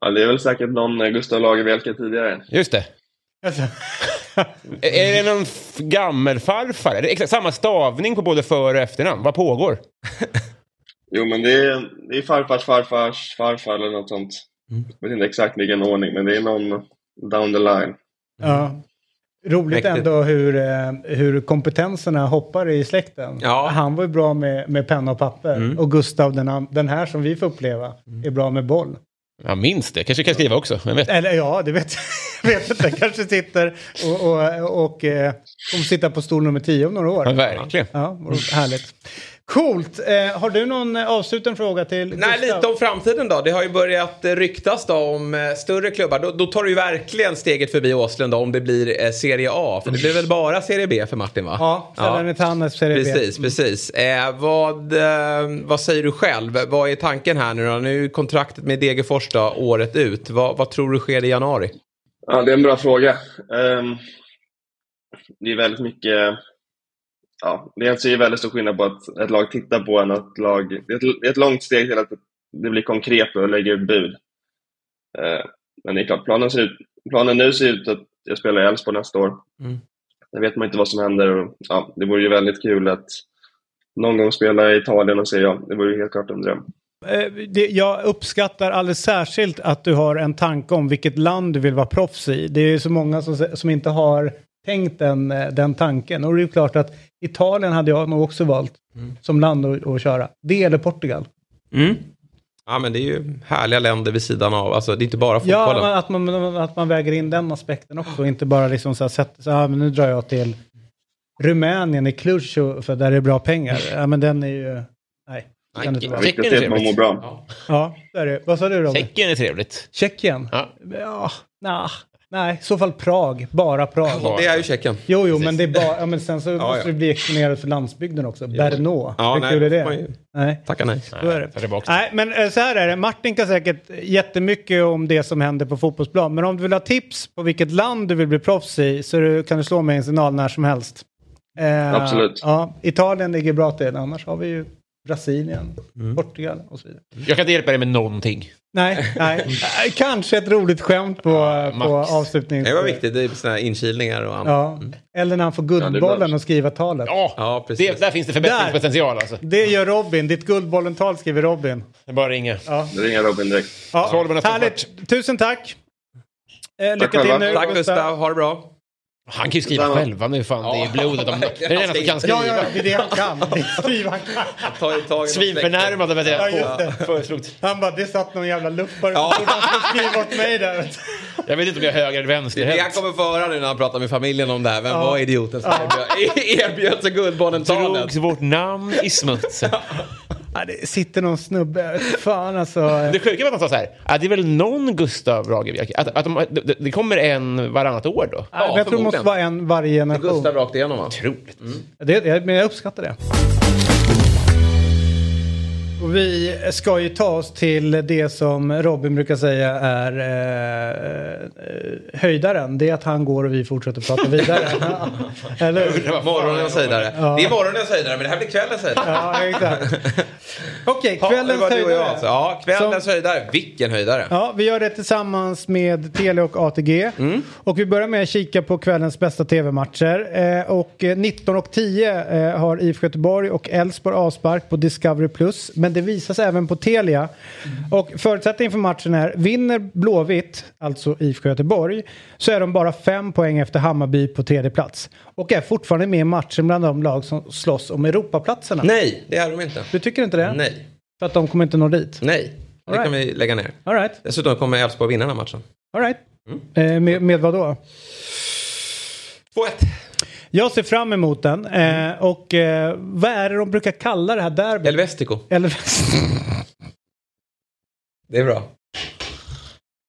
Ja det är väl säkert någon eh, Gustav Lagerbielke tidigare. Just det. Alltså, Är det någon gammelfarfar? Är det exakt samma stavning på både för och efternamn? Vad pågår? Jo, men det är, det är farfars farfars farfar eller något sånt. Jag vet inte exakt vilken ordning, men det är någon down the line. ja. Roligt Mäktigt. ändå hur, eh, hur kompetenserna hoppar i släkten. Ja. Han var ju bra med, med penna och papper. Och Gustav, den, den här som vi får uppleva, är bra med boll. Jag minns det. Kanske kan skriva också. Vem vet? Eller ja, det vet jag vet inte. Kanske sitter och, och, och eh, kommer sitta på stol nummer 10 om några år. Ja, verkligen. Ja, härligt. Coolt. Eh, har du någon eh, avslutande fråga till Nej, Gustav? lite om framtiden då. Det har ju börjat eh, ryktas då om eh, större klubbar. Då, då tar du ju verkligen steget förbi Åslund då, om det blir eh, Serie A. För det blir väl bara Serie B för Martin va? Ja, Salernitanes Serie B. Precis, precis. Eh, vad, eh, vad säger du själv? Vad är tanken här nu då? Nu är kontraktet med Degerfors då, året ut. Vad, vad tror du sker i januari? Ja, det är en bra fråga. Ehm, det är väldigt mycket... Ja, dels är det väldigt stor skillnad på att ett lag tittar på en och ett lag... Det är ett, det är ett långt steg till att det blir konkret och lägger ut bud. Eh, men det är klart, planen, ser ut, planen nu ser ut att jag spelar i Elfsborg nästa år. Mm. Sen vet man inte vad som händer. Och, ja, det vore ju väldigt kul att någon gång spela i Italien och säga ja. Det vore ju helt klart en dröm. Eh, jag uppskattar alldeles särskilt att du har en tanke om vilket land du vill vara proffs i. Det är ju så många som, som inte har tänkt den, eh, den tanken. Och det är ju klart att Italien hade jag nog också valt som land att, att köra. Det eller Portugal. Ja, men det är ju härliga länder vid sidan av. Alltså, det är inte bara Ja, fotbollen. men att man, att man väger in den aspekten också. Inte bara liksom så här, sätta sig, ah, men nu drar jag till Rumänien i Cluj för där det är bra pengar. Ja, men den är ju... Nej, det kan det inte vara. Tjeckien är trevligt. bra. Ja, det är det. Vad sa du Robin? Tjeckien är trevligt. Tjeckien? Ja. Ja, nah, nej, i så fall Prag. Bara Prag. Ja, det är ju Tjeckien. Jo, jo, men det är bara, ja, men sen så måste ja. du bli exponerad för landsbygden också. Brno. Ja, Hur nej, kul är det? ju- Nej. Tacka nej. Så är det. Nej, men eh, så här är det. Martin kan säkert jättemycket om det som händer på fotbollsplan. Men om du vill ha tips på vilket land du vill bli proffs i så du- kan du slå mig en signal när som helst. Eh, Absolut. Ja, Italien ligger bra till. Annars har vi ju Brasilien, Mm. Portugal och så vidare. Jag kan inte hjälpa dig med någonting. Nej, nej. Kanske ett roligt skämt på, på max. avslutnings... Det var viktigt. Det är såna här inkilningar och annat. Ja. Eller när han får guldbollen och skriva talet. Ja, Ja, precis. det, där finns det förbättringspotential alltså. Det gör Robin. Ditt guldbollen-tal skriver Robin. Det är bara att ringa. Det ringer Robin direkt. Ja, härligt. Tusen tack. Eh, lycka till nu. Tack Gustav, ha det bra. Han kan ju skriva Detsamma. själv. Han är ju fan, det är blodet. Om, det är det enda som kan Ja, skriva. ja, ja, det är det han kan. Det skriva han kan. Svinförnärmad över Ja, det. just det. Han bara, det satt någon jävla luffare Ja. som han skriva åt mig där. Jag vet inte om jag är höger eller vänster. Det jag helt. kommer få höra nu när han pratar med familjen om det här. Vem Ja. var idioten som erbjöd, erbjöd sig Guldbollen-talet? Drogs vårt namn i smutsen. Ja, det sitter någon snubbe, fan alltså. Det sjuka var att han sa så här, att det är väl någon Gustav Lagerbielke. Att, att de, det, det kommer en varannat år då. Ja, jag tror det måste vara en varje generation. Gustav rakt igenom va? Otroligt. Det, det, men jag uppskattar det. Och vi ska ju ta oss till det som Robin brukar säga är eh, eh, höjdaren. Det är att han går och vi fortsätter prata vidare. Eller hur? Morgonens höjdare. Ja. Det är morgonens höjdare men det här blir kvällens höjdare. Ja, exakt. Okej, det kvällens och jag höjdare. alltså. Ja, kvällens Som- höjdare. Vilken höjdare. Ja, vi gör det tillsammans med Telia och ATG. Mm. Och vi börjar med att kika på kvällens bästa tv-matcher. Eh, och eh, 19 och 10 eh, har IFK Göteborg och Elfsborg avspark på Discovery+. Plus. Men det visas även på Telia. Och förutsättningen för matchen är, vinner Blåvitt, alltså IFK Göteborg, så är de bara fem poäng efter Hammarby på tredje plats. Och är fortfarande med i matchen bland de lag som slåss om Europaplatserna. Nej, det är de inte. Du tycker inte det? Nej. För att de kommer inte nå dit? Nej, det All kan right. vi lägga ner. All right. Dessutom kommer Elfsborg vinna den här matchen. All right. Mm. Eh, med, med vad då? 2-1. Jag ser fram emot den. Eh, och eh, vad är det de brukar kalla det här derbyt? Elvestico. Eller... Det är bra.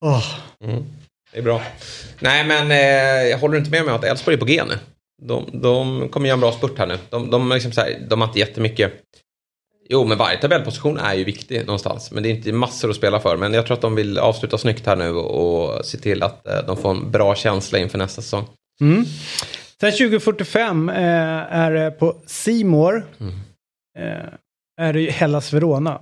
Åh. Mm. Det är bra. Nej, men eh, jag håller inte med om att Elfsborg är på G nu. De, de kommer göra en bra spurt här nu. De, de, är liksom så här, de har inte jättemycket... Jo, men varje tabellposition är ju viktig någonstans. Men det är inte massor att spela för. Men jag tror att de vill avsluta snyggt här nu och, och se till att eh, de får en bra känsla inför nästa säsong. Mm. Sen 2045 eh, är det på Simor Mm. eh, är det ju Hellas Verona.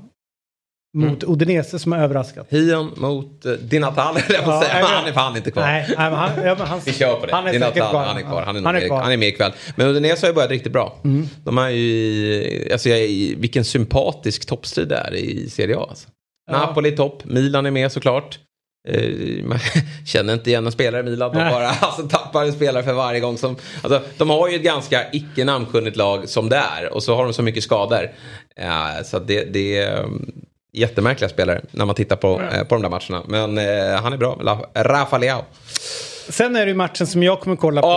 Mot Mm. Udinese som har överraskat. Hion mot eh, Di Natale, jag Ja, säga. men- Han är fan inte kvar. Nej, nej, men han, ja, men han, Vi kör på det. Han är Di säkert kvar. Han är kvar. Han är, Han är med, kvar. han är med ikväll. Men Udinese har ju börjat riktigt bra. Mm. De är ju, alltså jag, vilken sympatisk toppstrid det är i Serie A. Alltså. Ja. Napoli topp, Milan är med såklart. Eh, man känner inte igen en spelare i Milan. De bara alltså, tappar en spelare för varje gång. Som, alltså, de har ju ett ganska icke namnkunnigt lag som det är. Och så har de så mycket skador. Ja, så det, det är um, jättemärkliga spelare när man tittar på, eh, på de där matcherna. Men eh, han är bra. Rafa Leao. Sen är det ju matchen som jag kommer kolla på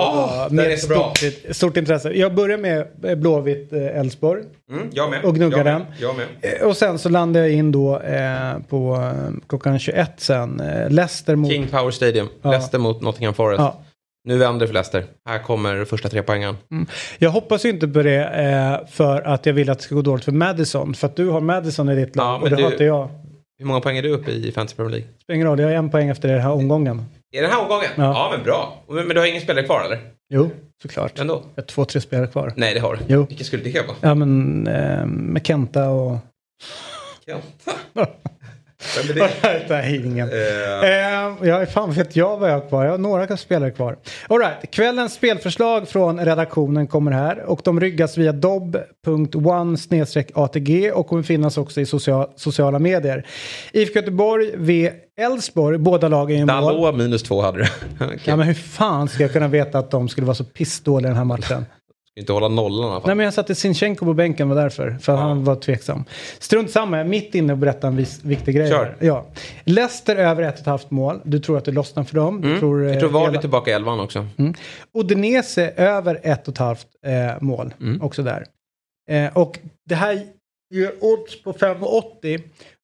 den är med stort, stort intresse. Jag börjar med eh, Blåvitt eh. Mm, jag med. Och gnuggar jag med. den. Jag med. Eh, Och sen så landar jag in då eh, på klockan 21 sen. Leicester mot... King Power Stadium. Ja. Leicester mot Nottingham Forest. Ja. Nu vänder det för Leicester. Här kommer första tre poängen. Mm. Jag hoppas ju inte på det eh, för att jag vill att det ska gå dåligt för Madison. För att du har Madison i ditt lag Ja, och det du- har inte jag. Hur många poäng är du uppe i Fantasy Premier League? Spelar ingen roll, jag har en poäng efter den här omgången. Är det den här omgången? Ja. Ja, men bra. Men, du har ingen spelare kvar eller? Jo, såklart. Ändå? Jag har två, tre spelare kvar. Nej, det har du. Jo. Vilka skulle det vara? Ja, men eh, med Kenta och... Kenta? Det? Nej, ingen. Eh, Eh, ja, fan vet jag vad jag har kvar. Jag har några spelare kvar. All right. Kvällens spelförslag från redaktionen kommer här och de ryggas via dob.one atg och kommer finnas också i social, sociala medier. IFK Göteborg v Elfsborg, båda lagen i mål. Dalot minus två hade du. Okej. Ja, men hur fan ska jag kunna veta att de skulle vara så pissdåliga i den här matchen? Ska inte hålla nollan i alla fall. Nej men jag satte Sinchenko på bänken var därför. För han var tveksam. Strunt samma, jag är mitt inne och berättar en vis, viktig grej. Kör. Ja. Leicester över ett och ett halvt mål. Du tror att det lossnar för dem. Du Mm. tror, Jag eh, tror Vardy hela- är tillbaka i elvan också. Mm. Udinese över ett och ett halvt eh, mål. Mm. Också där. Eh, och det här gör odds på 5,80.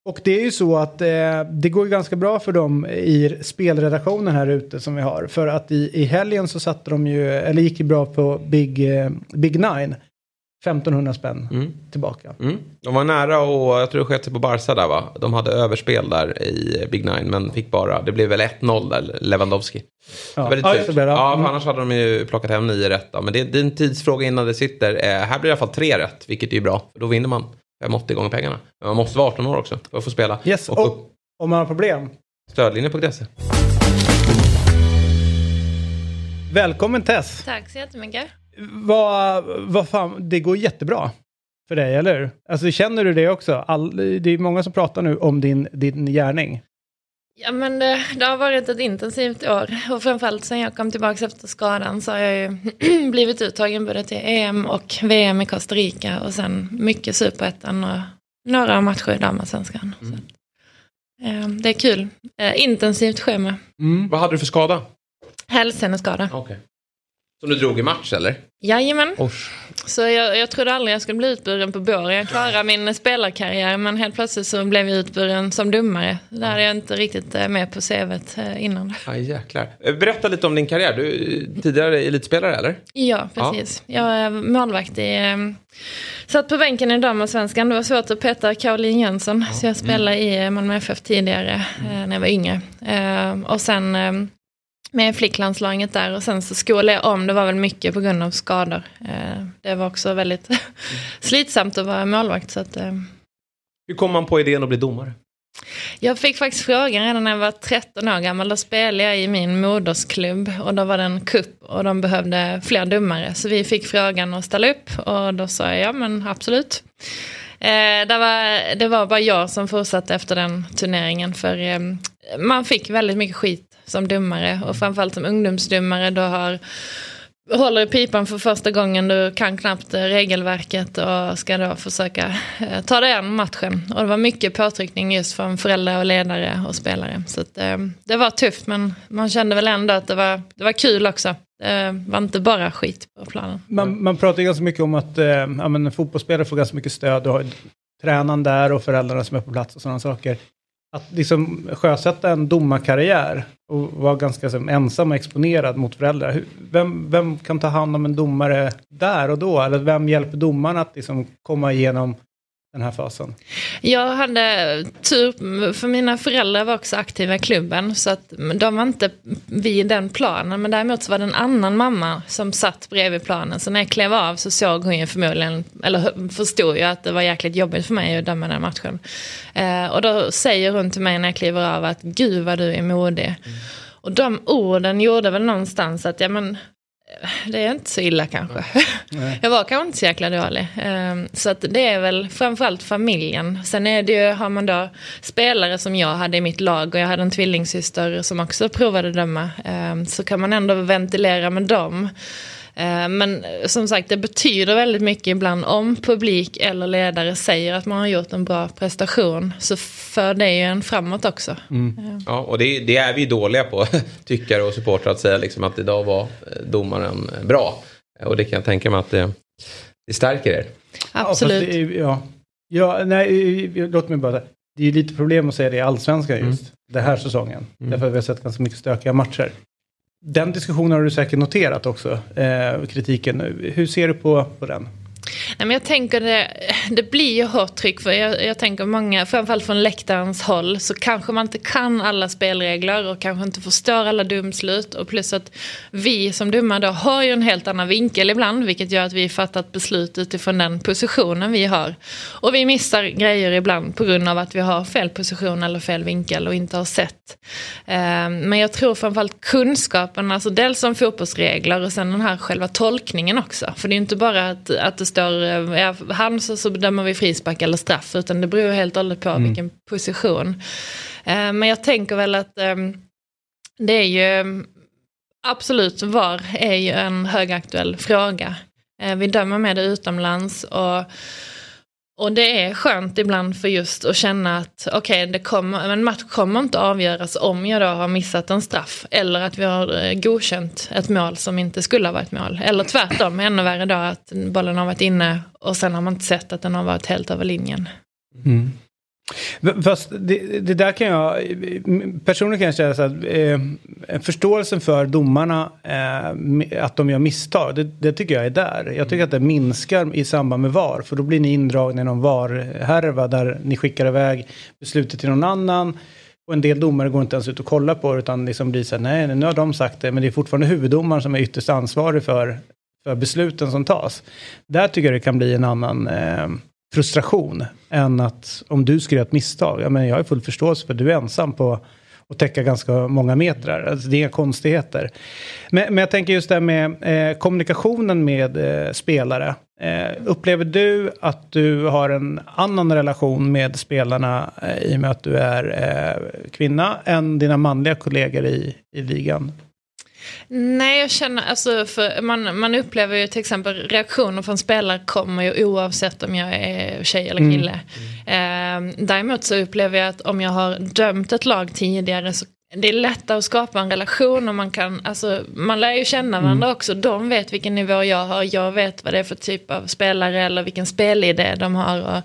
Och det är ju så att eh, det går ganska bra för dem i spelredaktionen här ute som vi har. För att i, i helgen så satte de ju, eller gick ju bra på Big, eh, Big Nine. 1500 spänn Mm. tillbaka. Mm. De var nära och jag tror det sket sig på Barca där va? De hade överspel där i Big Nine men fick bara, det blev väl 1-0 där, Lewandowski. Ja. Det Ja, det, ja, Mm. annars hade de ju plockat hem nio rätt då. Men det, det är en tidsfråga innan det sitter. Eh, här blir det i alla fall tre rätt, vilket är ju bra. Då vinner man 580 gånger pengarna. Men man måste vara 18 år också för att få spela. Yes, och och om man har problem. stödlinjen.se. Välkommen Tess! Tack så jättemycket. Vad, vad fan, det går jättebra för dig, eller hur? Alltså känner du det också? All, det är många som pratar nu om din, din gärning. Ja, men det, det har varit ett intensivt år och framförallt sen jag kom tillbaka efter skadan så har jag ju blivit uttagen både till EM och VM i Costa Rica och sen mycket superettan och några matcher i damallsvenskan. Så att, eh, Det är kul. Eh, intensivt schema. Vad hade du för skada? Hälseneskada. Okej. Som du drog i match eller? Jajamän. Osh. Så jag, jag trodde aldrig jag skulle bli utburen på bår. Jag klarade min spelarkarriär men helt plötsligt så blev jag utburen som domare. Det hade jag inte riktigt eh, med på CVt eh, innan. Aj, jäklar. Eh, Berätta lite om din karriär. Du är tidigare elitspelare eller? Ja, precis. Jag är målvakt i... Satt på bänken i damallsvenskan. Det var svårt att peta Caroline Jönsson. Så jag spelade i Malmö FF tidigare eh, när jag var yngre. Och sen med flicklandslaget där och sen så skolade jag om. Det var väl mycket på grund av skador. Eh, det var också väldigt slitsamt att vara målvakt. Så att, eh, Hur kom man på idén att bli domare? jag fick faktiskt frågan redan när jag var 13 år gammal. Då spelade jag i min modersklubb och då var det en kupp och de behövde fler domare. Så vi fick frågan att ställa upp och då sa jag ja men absolut. Eh, det, var, det var bara jag som fortsatte efter den turneringen för eh, man fick väldigt mycket skit som domare och framförallt som ungdomsdomare. Då har håller i pipan för första gången, du kan knappt regelverket och ska då försöka eh, ta dig an matchen. Och det var mycket påtryckning just från föräldrar och ledare och spelare. Så att, eh, det var tufft men man kände väl ändå att det var, det var kul också. Det var inte bara skit på planen. Man, man pratar ju ganska mycket om att eh, ja, men fotbollsspelare får ganska mycket stöd. Du har tränaren där och föräldrarna som är på plats och sådana saker. Att liksom sjösätta en domarkarriär och vara ganska så, ensam och exponerad mot föräldrar. Vem, vem kan ta hand om en domare där och då? Eller vem hjälper domaren att liksom komma igenom den här fasen? Jag hade tur, för mina föräldrar var också aktiva i klubben så att de var inte vid den planen men däremot så var det en annan mamma som satt bredvid planen så när jag klev av så såg hon ju förmodligen, eller förstod ju att det var jäkligt jobbigt för mig att döma den matchen. Eh, och då säger hon till mig när jag kliver av att gud vad du är modig. Och de orden gjorde väl någonstans att ja men det är inte så illa kanske. Jag var kanske inte så jäkla dålig. Ehm, Så att det är väl framförallt familjen. Sen är det ju, har man då spelare som jag hade i mitt lag och jag hade en tvillingsyster som också provade döma. Ehm, Så kan man ändå ventilera med dem. Ehm, Men som sagt, det betyder väldigt mycket ibland om publik eller ledare säger att man har gjort en bra prestation. Så för det ju en framåt också. Ja, och det, det är vi dåliga på, tyckare och supportrar, att säga liksom att idag var eh, domaren eh, bra. Och det kan jag tänka mig att det, det stärker er. Absolut. Ja, det ja. ja, nej, eh, låt mig bara. Det är ju lite problem att säga det i allsvenskan just den här säsongen. Därför att vi har sett ganska mycket stökiga matcher. Den diskussionen har du säkert noterat också, eh, kritiken. Hur ser du på, på den? Nej, men jag tänker det, det blir ju hårt tryck för jag, jag tänker många, framförallt från läktarens håll, så kanske man inte kan alla spelregler och kanske inte förstår alla domslut. Och plus att vi som domare då har ju en helt annan vinkel ibland, vilket gör att vi fattat beslut utifrån den positionen vi har. Och vi missar grejer ibland på grund av att vi har fel position eller fel vinkel och inte har sett. Ehm, men jag tror framförallt kunskapen, alltså dels om fotbollsregler och sen den här själva tolkningen också. För det är ju inte bara att, att det står eh, ja, hand så, så bedömer vi frispark eller straff, utan det beror helt och hållet på vilken position. Eh, Men jag tänker väl att ehm, det är ju absolut, VAR är ju en högaktuell fråga. Eh, Vi dömer med det utomlands och och det är skönt ibland för just att känna att okej, det kommer, en match kommer inte avgöras om jag då har missat en straff. Eller att vi har eh, godkänt ett mål som inte skulle ha varit mål. Eller tvärtom, ännu värre då att bollen har varit inne och sen har man inte sett att den har varit helt över linjen. Mm. Fast det, det där kan jag, personligen kan jag säga så att eh, förståelsen för domarna, eh, att de gör misstag, det, det tycker jag är där. Jag tycker att det minskar i samband med VAR, för då blir ni indragna i någon VAR-härva där ni skickar iväg beslutet till någon annan. Och en del domare går inte ens ut och kollar på det, utan liksom blir så här, nej, nu har de sagt det, men det är fortfarande huvuddomaren som är ytterst ansvarig för, för besluten som tas. Där tycker jag det kan bli en annan eh, frustration än att om du skulle göra ett misstag, ja, men jag har full förståelse för att du är ensam på att täcka ganska många metrar. Alltså, det är konstigheter. Men, men jag tänker just det här med eh, kommunikationen med eh, spelare. Eh, upplever du att du har en annan relation med spelarna eh, i och med att du är eh, kvinna än dina manliga kollegor i, i ligan? Nej, jag känner, alltså, för man, man upplever ju till exempel reaktioner från spelare kommer ju oavsett om jag är tjej eller kille. Eh, däremot så upplever jag att om jag har dömt ett lag tidigare så det är lättare att skapa en relation och man kan, alltså man lär ju känna varandra också. De vet vilken nivå jag har, jag vet vad det är för typ av spelare eller vilken spelidé de har och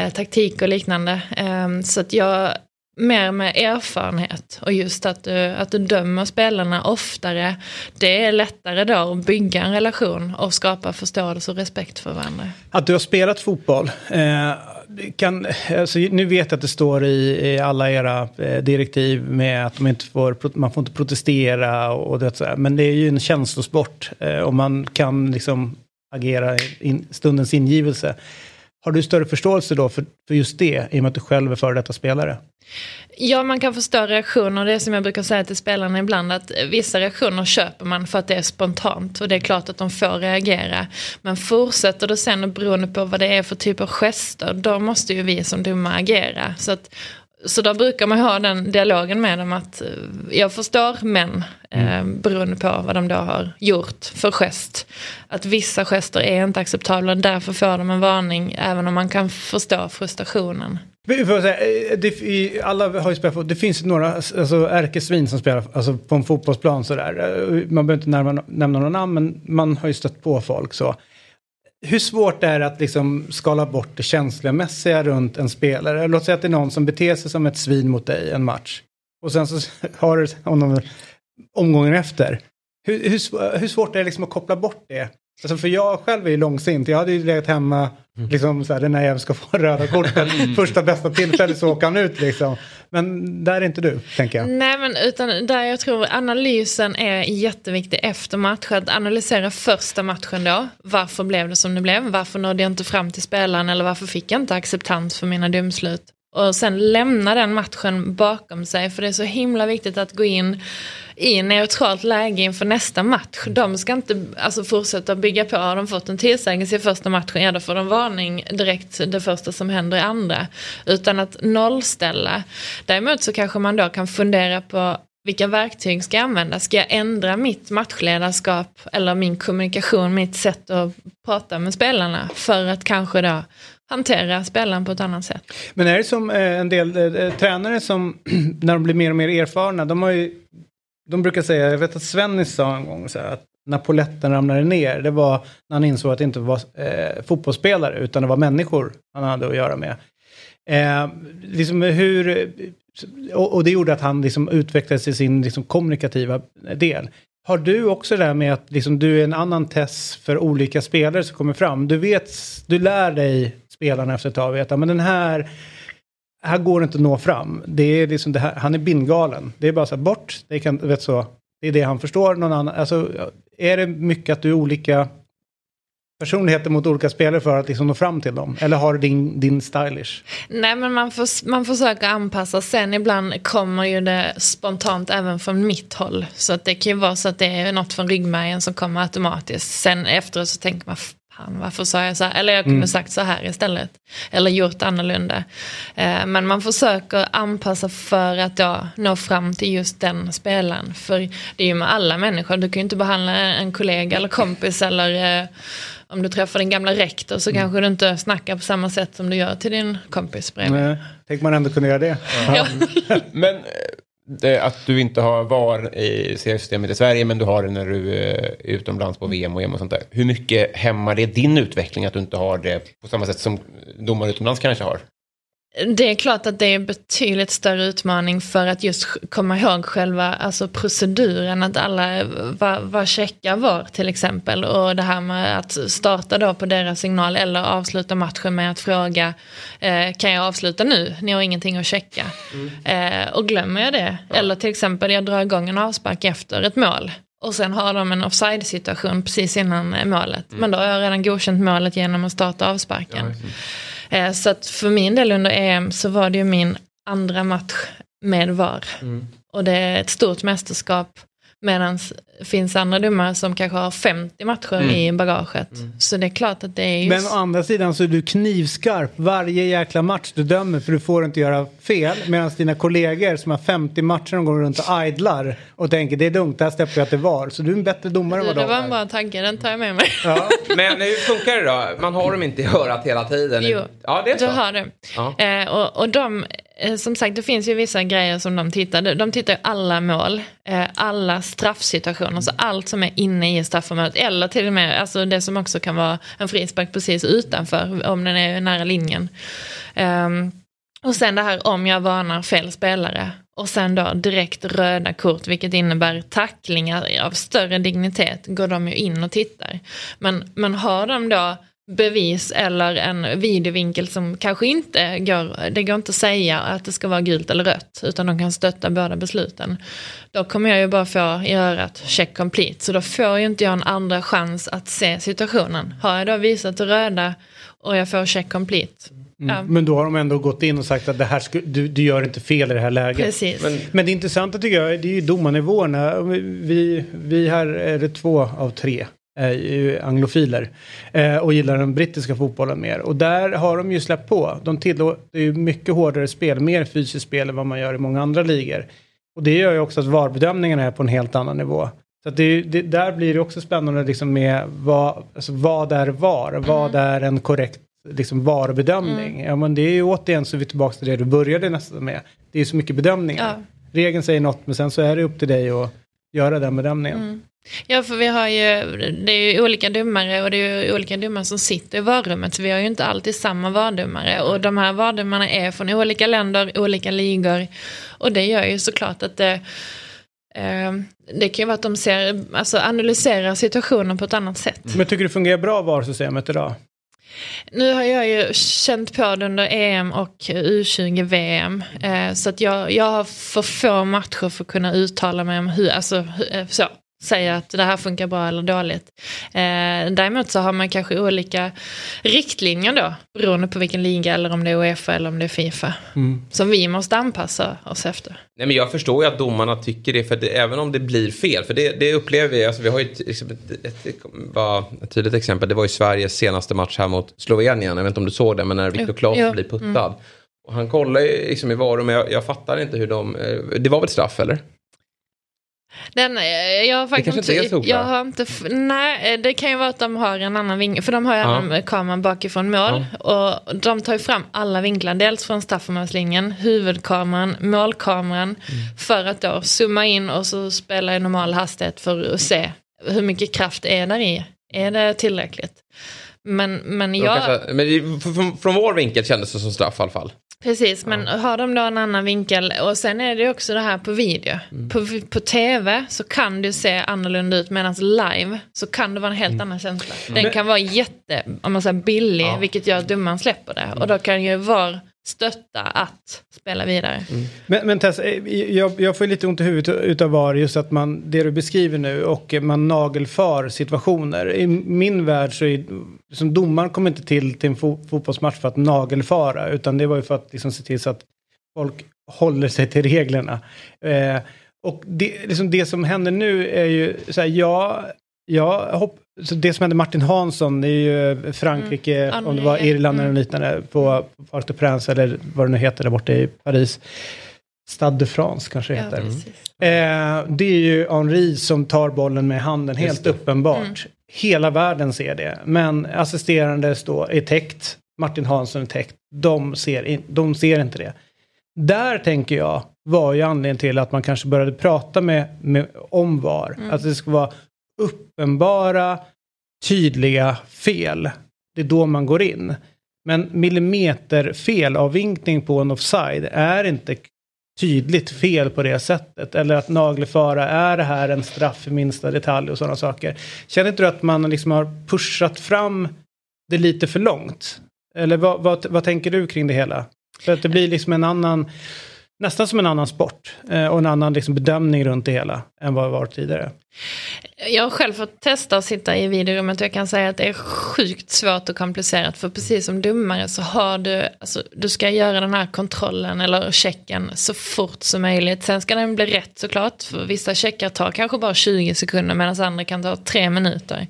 eh, taktik och liknande. Eh, så att jag, mer med erfarenhet och just att du, att du dömer spelarna oftare. Det är lättare då att bygga en relation och skapa förståelse och respekt för varandra. Att du har spelat fotboll. Eh, kan, alltså, nu vet jag att det står i, i alla era eh, direktiv med att man inte får, man får inte protestera och det sådär. Men det är ju en känslosport eh, och man kan liksom agera i in, stundens ingivelse. Har du större förståelse då för, för just det i och med att du själv är före detta spelare? Ja, man kan förstå reaktioner. Det är som jag brukar säga till spelarna ibland att vissa reaktioner köper man för att det är spontant och det är klart att de får reagera. Men fortsätter det sen beroende på vad det är för typ av gester, då måste ju vi som domare agera. Så att så då brukar man ha den dialogen med dem att eh, jag förstår men eh, beroende på vad de då har gjort för gest. Att vissa gester är inte acceptabla därför får de en varning även om man kan förstå frustrationen. Säga, eh, det, alla har ju spelat Det finns några alltså, ärkesvin som spelar alltså, på en fotbollsplan sådär. Eh, man behöver inte närma, nämna några namn men man har ju stött på folk så. Hur svårt är det att liksom skala bort det känslomässiga runt en spelare? Låt säga att det är någon som beter sig som ett svin mot dig en match. Och sen så har du honom omgången efter. Hur, hur, hur svårt är det liksom att koppla bort det? Alltså för jag själv är ju långsint. Jag hade ju legat hemma, Mm. liksom så här, den här jäveln ska få röda kortet. Första bästa tillfället så åker han ut liksom. Men där är inte du, tänker jag. Nej, men utan där jag tror analysen är jätteviktig efter match. Att analysera första matchen då. Varför blev det som det blev? Varför nådde jag inte fram till spelaren? Eller varför fick jag inte acceptans för mina domslut? Och sen lämna den matchen bakom sig. För det är så himla viktigt att gå in i neutralt läge inför nästa match. De ska inte alltså, fortsätta bygga på. Har de fått en tillsägelse i första matchen, ja då får de varning direkt det första som händer i andra. Utan att nollställa. Däremot så kanske man då kan fundera på vilka verktyg ska jag använda? Ska jag ändra mitt matchledarskap eller min kommunikation, mitt sätt att prata med spelarna för att kanske då hantera spelaren på ett annat sätt? Men är det som eh, en del eh, eh tränare som när de blir mer och mer erfarna, de har ju de brukar säga, jag vet att Svennis sa en gång så här, att när poletten ramlade ner, det var när han insåg att det inte var eh, fotbollsspelare utan det var människor han hade att göra med. Eh, liksom hur, och, och, det gjorde att han liksom utvecklades i sin liksom, kommunikativa del. Har du också det där med att liksom, du är en annan test för olika spelare som kommer fram? Du vet, du lär dig spelarna efter ett tag, veta, men den här här går det inte att nå fram. Det är liksom det här, han är bindgalen. Det är bara så här, bort, det, kan, vet så, det är det han förstår. Någon annan, alltså, är det mycket att du är olika personligheter mot olika spelare för att liksom nå fram till dem? Eller har du din, din stylish? Nej men man, för, man försöker anpassa. Sen ibland kommer ju det spontant även från mitt håll. Så att det kan ju vara så att det är något från ryggmärgen som kommer automatiskt. Sen efteråt så tänker man fan varför sa jag så här? Eller jag kunde mm. sagt så här istället. Eller gjort annorlunda. Eh, men man försöker anpassa för att då nå fram till just den spelaren. För det är ju med alla människor. Du kan ju inte behandla en kollega eller kompis eller eh, om du träffar din gamla rektor så mm. kanske du inte snackar på samma sätt som du gör till din kompis bredvid. Nej, tänk man ändå kunde göra det. Ja. men det, att du inte har VAR i seriesystemet i Sverige men du har det när du eh, är utomlands på VM och EM och sånt där. Hur mycket hämmar det din utveckling att du inte har det på samma sätt som domare utomlands kanske har? Det är klart att det är en betydligt större utmaning för att just komma ihåg själva alltså proceduren, att alla var, var checkar var till exempel. Och det här med att starta då på deras signal eller avsluta matchen med att fråga eh, kan jag avsluta nu? Ni har ingenting att checka. Mm. Eh, och glömmer jag det, ja. eller till exempel jag drar igång en avspark efter ett mål. Och sen har de en offside situation precis innan målet. Mm. Men då har jag redan godkänt målet genom att starta avsparken. Ja, Eh, så att för min del under EM så var det ju min andra match med VAR. Mm. Och det är ett stort mästerskap. Medan det finns andra domare som kanske har 50 matcher mm. i bagaget. Mm. Så det är klart att det är just... Men å andra sidan så är du knivskarp varje jäkla match du dömer för du får inte göra fel. Medan dina kollegor som har 50 matcher de går runt och idlar och tänker det är lugnt, där släpper jag att det var. Så du är en bättre domare än vad de är. Det var en bra tanke, den tar jag med mig. Ja. Men hur funkar det då? Man har dem inte i örat hela tiden? Jo, ja, det är så. du har det. Ja. Eh, och, och de Eh, som sagt, det finns ju vissa grejer som de tittar. De- De tittar ju alla mål, eh, alla straffsituationer, alltså allt som är inne i straffområdet. Eller till och med alltså det som också kan vara en frispark precis utanför, om den är nära linjen. Ehm, och sen det här om jag varnar fel spelare. Och sen då direkt röda kort, vilket innebär tacklingar av större dignitet, går de ju in och tittar. Men, men har de då bevis eller en videovinkel som kanske inte går, det går inte att säga att det ska vara gult eller rött, utan de kan stötta båda besluten. Då kommer jag ju bara få i örat check complete, så då får ju inte jag en andra chans att se situationen. Har jag då visat det röda och jag får check complete, ja, Men då har de ändå gått in och sagt att det här sku, du, du gör inte fel i det här läget. precis. Men, men det intressanta tycker jag det är ju domarnivåerna. Vi, vi här är det två av tre är ju anglofiler eh, och gillar den brittiska fotbollen mer. Och där har de ju släppt på. De tillåter ju mycket hårdare spel, mer fysiskt spel än vad man gör i många andra ligor. Och det gör ju också att VAR-bedömningarna är på en helt annan nivå. Så det, det, där blir det också spännande liksom med vad, alltså vad är VAR? Vad är en korrekt liksom VAR-bedömning? Ja men det är ju återigen så är vi tillbaka till det du började nästan med. Det är ju så mycket bedömningar. Ja. Regeln säger något men sen så är det upp till dig att göra den bedömningen. Mm. Ja, för vi har ju, det är ju olika domare och det är ju olika domare som sitter i varummet. Så vi har ju inte alltid samma vardomare. Och de här vardomarna är från olika länder, olika ligor. Och det gör ju såklart att det, eh, det kan ju vara att de ser, alltså analyserar situationen på ett annat sätt. Men tycker du det fungerar bra VAR-systemet idag? Nu har jag ju känt på det under EM och U20-VM. Eh, så att jag, jag har för få matcher för att kunna uttala mig om hur, alltså hur- eh, så, säga att det här funkar bra eller dåligt. Eh, däremot så har man kanske olika riktlinjer då, beroende på vilken liga eller om det är Uefa eller om det är Fifa. Som vi måste anpassa oss efter. Nej, men jag förstår ju att domarna tycker det, för det, även om det blir fel. För det, det upplever vi, alltså, vi har ju ett, liksom ett, ett, ett, tydligt exempel. Det var ju Sveriges senaste match här mot Slovenien. Jag vet inte om du såg det, men när Viktor Claesson blir puttad. mm. Och han kollar ju liksom i varum, men jag, jag fattar inte hur de... eh, Det var väl straff, eller? Den, eh, jag har faktiskt kanske inte är så jag har inte, nej, eh, det kan ju vara att de har en annan vinkel, för de har ju Ja. annan kameran bakifrån mål. Och de tar ju fram alla vinklar, dels från straffområdeslinjen, huvudkameran, målkameran, Mm. för att då zooma in och så spela i normal hastighet för att se hur mycket kraft är där i. Är det tillräckligt? Men, men jag... kanske, men från, från vår vinkel kändes det som straff i alla fall. Precis, men har de då en annan vinkel och sen är det också det här på video. Mm. På, på tv så kan det se annorlunda ut medan live så kan det vara en helt annan känsla. Den Men- kan vara jätte, om man säger billig, Ja. vilket gör att domaren släpper det. Och då kan ju VAR stötta att spela vidare. Mm. Men, men Tess, eh, jag, jag får lite ont i huvudet utav VAR just att man, det du beskriver nu och man nagelfar situationer. I min värld så är liksom, domaren kommer inte till till en fo, fotbollsmatch för att nagelfara utan det var ju för att liksom se till så att folk håller sig till reglerna. Eh, och det, liksom det som händer nu är ju så här, jag, jag hopp, så det som hände Martin Hansson, det är ju Frankrike, Mm. om det var. Irland eller Mm. liknande, på Parc des Princes eller vad det nu heter där borta i Paris. Stade de France kanske det Ja, heter. precis. Eh, det är ju Henri som tar bollen med handen, helt uppenbart. Mm. Hela världen ser det. Men assisterande står, är täckt, Martin Hansson är täckt. De ser, in, de ser inte det. Där tänker jag var ju anledningen till att man kanske började prata med, med om VAR. Att det ska vara uppenbara, tydliga fel. Det är då man går in. Men millimeterfel av vinkning på en offside är inte tydligt fel på det sättet. Eller att nagelfara, är det här en straff i minsta detalj och sådana saker. Känner inte du att man liksom har pushat fram det lite för långt? Eller vad, vad, vad tänker du kring det hela? För att det blir liksom en annan, nästan som en annan sport eh, och en annan liksom bedömning runt det hela än vad det var tidigare. Jag har själv fått testa att sitta i videorummet och jag kan säga att det är sjukt svårt och komplicerat. För precis som domare så har du, alltså, du ska göra den här kontrollen eller checken så fort som möjligt. Sen ska den bli rätt såklart. För vissa checkar tar kanske bara 20 sekunder medan andra kan ta tre minuter.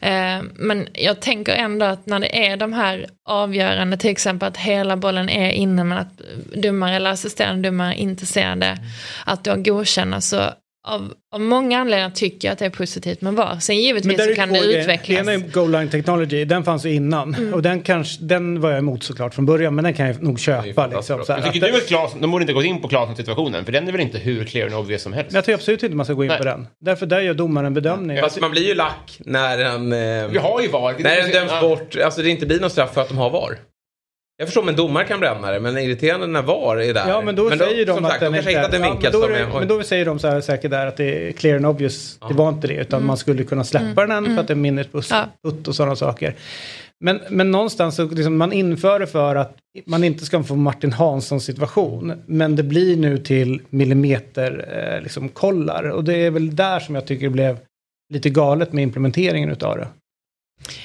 Eh, men jag tänker ändå att när det är de här avgörande, till exempel att hela bollen är inne men att domare eller assisterande domare inte ser det, att då godkänna så av, av många anledningar tycker jag att det är positivt med VAR. Sen givetvis så kan det grejer. utvecklas. Ena är goal line technology, den fanns ju innan. Mm. Och den, kanske, den var jag emot såklart från början, men den kan jag nog köpa. Liksom, så här, Men tycker du att Klas, de borde inte gått in på Klasens situationen? För den är väl inte hur clear and obvious som helst? Jag tycker absolut inte man ska gå in Nej. på den. Därför där gör domaren en bedömning. Fast man blir ju lack när den... Eh, Vi har ju VAR. När den döms bort, alltså det inte blir någon straff för att de har VAR. Jag förstår om en domare kan bränna det, men är irriterande när VAR är där. Ja men då säger de som att sagt, den de kanske inte hittat en ja, men, då som är, är... det- men då säger de så här säkert där att det är clear and obvious. Det var inte det utan man skulle kunna släppa den för att det är mindre puss, Ja. och sådana saker. Men, men någonstans så liksom man inför det för att man inte ska få Martin Hansson situation. Men det blir nu till millimeter eh, liksom kollar. Och det är väl där som jag tycker det blev lite galet med implementeringen utav det.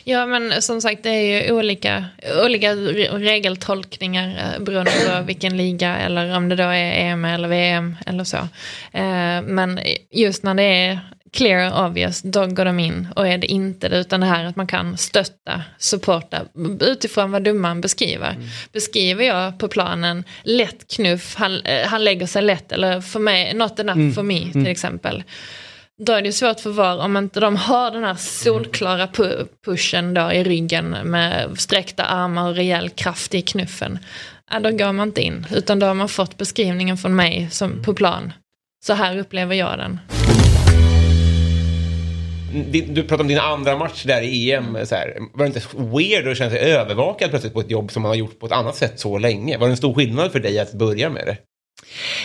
Ja men som sagt det är ju olika, olika re- regeltolkningar eh, beroende på vilken liga eller om det då är EM eller VM eller så. Eh, men just när det är clear obvious då går de in och är det inte det utan det här att man kan stötta, supporta utifrån vad domaren beskriver. Beskriver jag på planen lätt knuff, han, eh, han lägger sig lätt eller för mig, not enough Mm. for me till exempel. Då är det svårt för VAR om inte de har den här solklara pu- pushen då i ryggen med sträckta armar och rejäl kraft i knuffen. Ja, då går man inte in, utan då har man fått beskrivningen från mig som på plan. Så här upplever jag den. Du pratar om din andra match där i EM. Så här. Var det inte weird att känna sig övervakad plötsligt på ett jobb som man har gjort på ett annat sätt så länge? Var det en stor skillnad för dig att börja med det?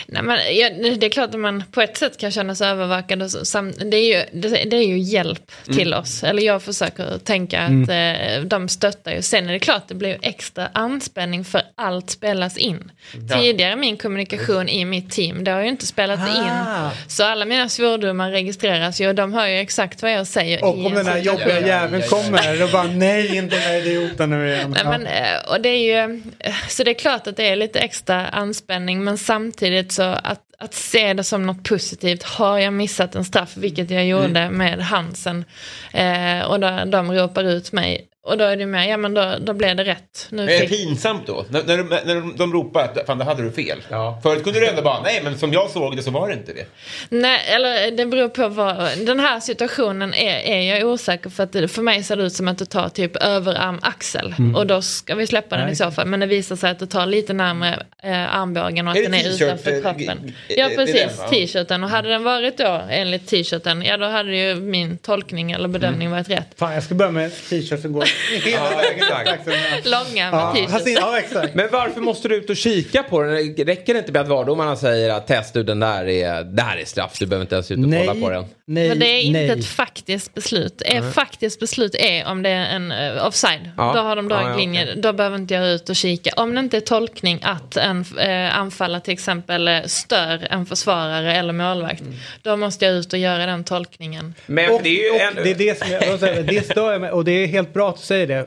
Nej, men, ja, det är klart att man på ett sätt kan känna sig övervakad. Och så, sam, det, är ju, det, det är ju hjälp till oss. Eller jag försöker tänka att eh, de stöttar ju. Sen är det klart att det blir extra anspänning för allt spelas in. Tidigare min kommunikation i mitt team, det har ju inte spelat Ah. in. Så alla mina svordomar registreras ju och de hör ju exakt vad jag säger. Och om en den här jobbiga jäveln kommer, då bara nej, inte den här idioten nu igen. Nej, men, eh, och det är ju, eh, så det är klart att det är lite extra anspänning men samtidigt så att, att se det som något positivt. Har jag missat en straff, vilket jag gjorde med Hansen eh, och då, de ropar ut mig och då är det med, ja men då, då blev det rätt. Nu Är det fick, pinsamt då? När, när, de- när de, de ropar att fan, då hade du fel. Ja. Förut kunde du ändå bara, nej men som jag såg det så var det inte det. nej, eller det beror på vad, den här situationen är, är jag osäker för att det, för mig ser det ut som att det tar typ överarm axel och då ska vi släppa den Nej. i så fall. Men det visar sig att det tar lite närmare eh, armbågen och att Är den är utanför eh, kroppen. g- Ja precis, t-shirten. Och hade den varit då enligt t-shirten, ja då hade ju min tolkning eller bedömning varit rätt. Fan, jag ska börja med t-shirt som går hela vägen exakt. till axeln. Långa med Ja, inte- ja, exakt. Men varför måste du ut och kika på den? Räcker det inte med att vardomarna säger att test du den där är, det här är straff, du behöver inte ens ut och kolla på den? nej, Men det är inte nej. ett faktiskt beslut. Ett faktiskt beslut är om det är en uh, offside. Ja. Då har de dragit Ja, ja, linjer. okej. Då behöver inte jag ut och kika. Om det inte är tolkning att en uh, anfallare till exempel eh, stör en försvarare eller målvakt. Mm. Då måste jag ut och göra den tolkningen. Men Och, det är ju en... det är det som jag, det stör jag mig och det är helt bra att säger det.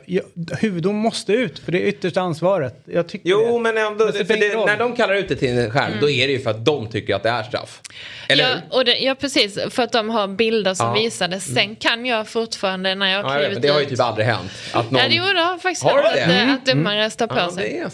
Huvudom måste ut för det är ytterst ansvaret. Jag tycker Jo, det. men ändå, Det ingen det, roll. när de kallar ut det till en skärm, då är det ju för att de tycker att det är straff. Eller ja, och det, ja, precis. För att de har bilder som Ja. visar det. Sen kan jag fortfarande när jag har Ja, klivit men det har ju ut... typ aldrig hänt. Att någon... Ja, det, jo, det har faktiskt Har hänt det att, det? eh, Mm, att domare står på Ja, sig.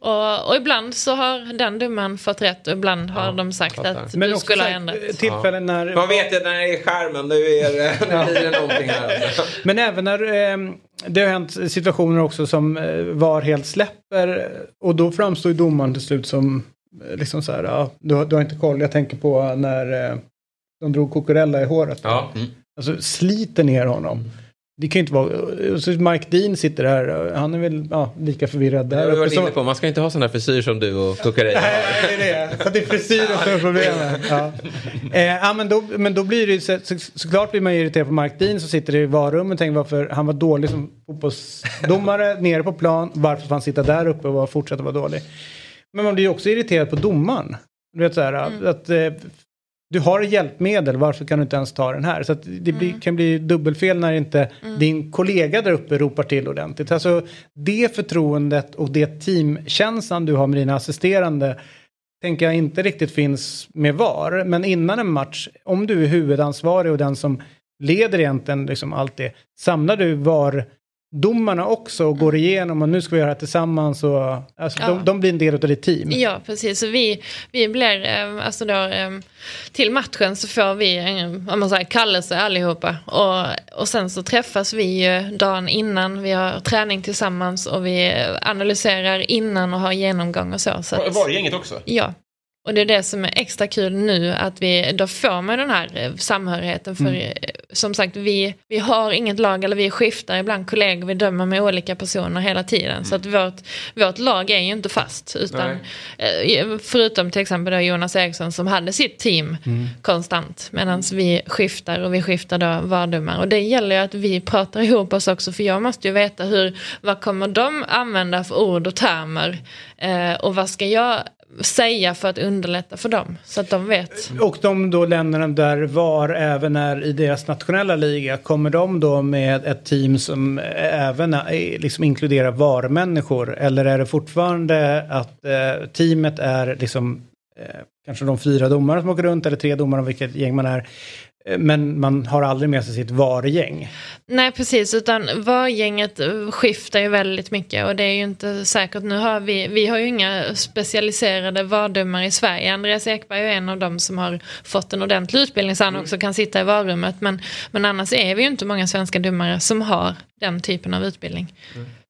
Och, och ibland så har den domaren fått rätt och ibland har de sagt fattar. att Men du skulle ha ändrat. tillfällen när... Man vet ju när det är skärmen, nu, är det, nu blir det någonting här. Men även när eh, det har hänt situationer också som eh, VAR helt släpper och då framstår ju domaren till slut som eh, liksom så här, ja, du, har- du har inte koll. Jag tänker på när eh, de drog Cucurella i håret. Ja. Alltså sliter ner honom. Det kan ju inte vara... Så Mike Dean sitter här, han är väl ja, lika förvirrad där har varit inne på, man ska inte ha sån här frisyr som du och Kuckarei Nej, har. det är det. Så det är frisyren som är problemet. Ja. Eh, ja, men, då, men då blir det ju så, så, såklart blir man ju irriterad på Mark Dean som sitter i varummet och tänker varför han var dålig som fotbollsdomare nere på plan. Varför får han sitta där uppe och var- fortsätta vara dålig? Men man blir ju också irriterad på domaren. Du vet så här att eh, du har hjälpmedel, varför kan du inte ens ta den här? Så det blir, kan bli dubbelfel när inte din kollega där uppe ropar till ordentligt. Alltså det förtroendet och det teamkänslan du har med dina assisterande tänker jag inte riktigt finns med VAR. Men innan en match, om du är huvudansvarig och den som leder egentligen liksom allt det, samlar du VAR domarna också och går igenom och nu ska vi göra det tillsammans och alltså, Ja. de, de blir en del av ditt team. Ja, precis. Så vi, vi blir, eh, alltså då, eh, till matchen så får vi en om man säger, kallelse allihopa. Och, och sen så träffas vi ju dagen innan, vi har träning tillsammans och vi analyserar innan och har genomgång och så. så att- Var det gänget också? Ja. Och det är det som är extra kul nu, att vi, då får man den här eh, samhörigheten. För Mm. eh, som sagt, vi, vi har inget lag, eller vi skiftar ibland kollegor, vi dömer med olika personer hela tiden. Så att vårt, vårt lag är ju inte fast. Utan, eh, förutom till exempel då Jonas Eriksson som hade sitt team konstant. Medan vi skiftar och vi skiftar då vardomar. Och det gäller ju att vi pratar ihop oss också, för jag måste ju veta hur, vad kommer de använda för ord och termer? Eh, och vad ska jag säga för att underlätta för dem? Så att de vet. Och de då länderna där VAR även är i deras nationella liga, kommer de då med ett team som även liksom inkluderar VAR-människor? Eller är det fortfarande att eh, teamet är liksom eh, kanske de fyra domare som åker runt eller tre domare, vilket gäng man är. Eh, Men man har aldrig med sig sitt VAR-gäng. Nej precis, utan VAR-gänget skiftar ju väldigt mycket och det är ju inte säkert. Nu har vi, vi har ju inga specialiserade VAR-domare i Sverige. Andreas Ekberg är en av dem som har fått en ordentlig utbildning så han också kan sitta i VAR-rummet. Men, men annars är vi ju inte många svenska domare som har den typen av utbildning.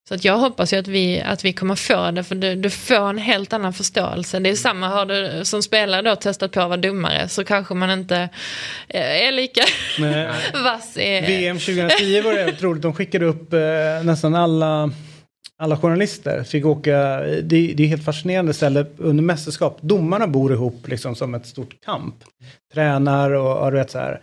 Så att jag hoppas ju att vi, att vi kommer få det, för du, du får en helt annan förståelse. Det är samma, har du som spelare då testat på att vara domare så kanske man inte eh, är lika Nej. vass. VM 2010 var det helt roligt. De skickade upp eh, nästan alla, alla journalister. Fick åka, det, det är helt fascinerande ställe under mästerskap. Domarna bor ihop liksom som ett stort kamp. Tränar och, och du vet så här.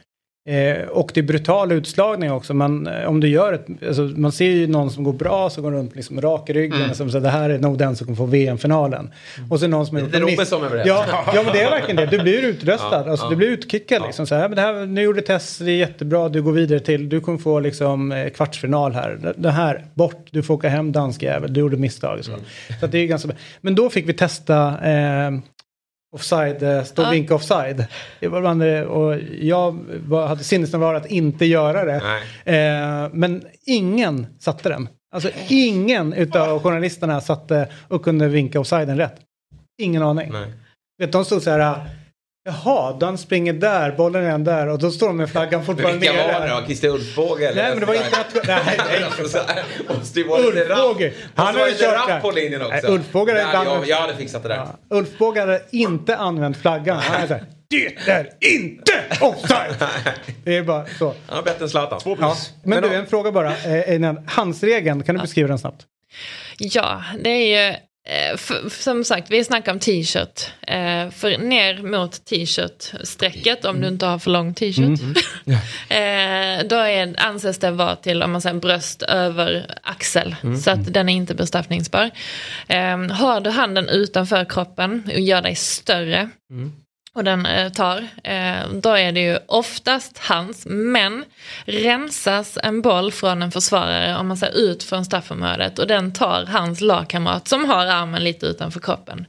Eh, och det är brutal utslagning också. Man, eh, om du gör ett, alltså, man ser ju någon som går bra så går runt liksom rak i ryggen. Mm. Och som säger det här är nog den som kommer få VM-finalen. Och så någon som är Lite Robinson över det. Ja, ja men det är verkligen det. Du blir utröstad. Ja, alltså, ja. Du blir utkickad liksom. Så här, men det här, nu gjorde test, det är jättebra, du går vidare till, du kommer få liksom eh, kvartsfinal här. Det- Det här, bort, du får åka hem dansk jävel, du gjorde misstag. Så, Mm. så det är ganska. Men då fick vi testa eh, offside, eh, stå och Ja. vinka offside. Och jag var, hade sinnesnärvaro att inte göra det. Eh, men ingen satte den. Alltså ingen utav journalisterna satte och kunde vinka offsiden rätt. Ingen aning. Nej. Vet, de stod så här. Jaha, den springer där, bollen är där och då står de med flaggan Men fortfarande vilka var det nere. då? Christer Ulfbåge? eller? Nej men det var internationellt. Nej, nej. nej. Måste ju vara lite rapp. Ulfbåge. Han har lite kört rapp på linjen också. Nej, Ulfbåge hade inte använt- jag hade fixat det där. Ja, Ulf Båge hade inte använt flaggan. Han hade sagt det är inte offside. Det är bara så. Han har bättre än Zlatan. Två Ja. Men du, en fråga bara. Eh, innan. Handsregeln, kan du beskriva den snabbt? Ja, det är ju eh, som sagt, vi snackar om t-shirt. Eh, för ner mot t-shirt-strecket, om du inte har för lång t-shirt. eh, då är, anses det vara till om man säger bröst över axel. Mm. Så att den är inte bestraffningsbar. Har du handen utanför kroppen och gör dig större och den eh, tar, eh, då är det ju oftast hans, men rensas en boll från en försvarare om man ser ut från straffområdet och den tar hans lagkamrat som har armen lite utanför kroppen.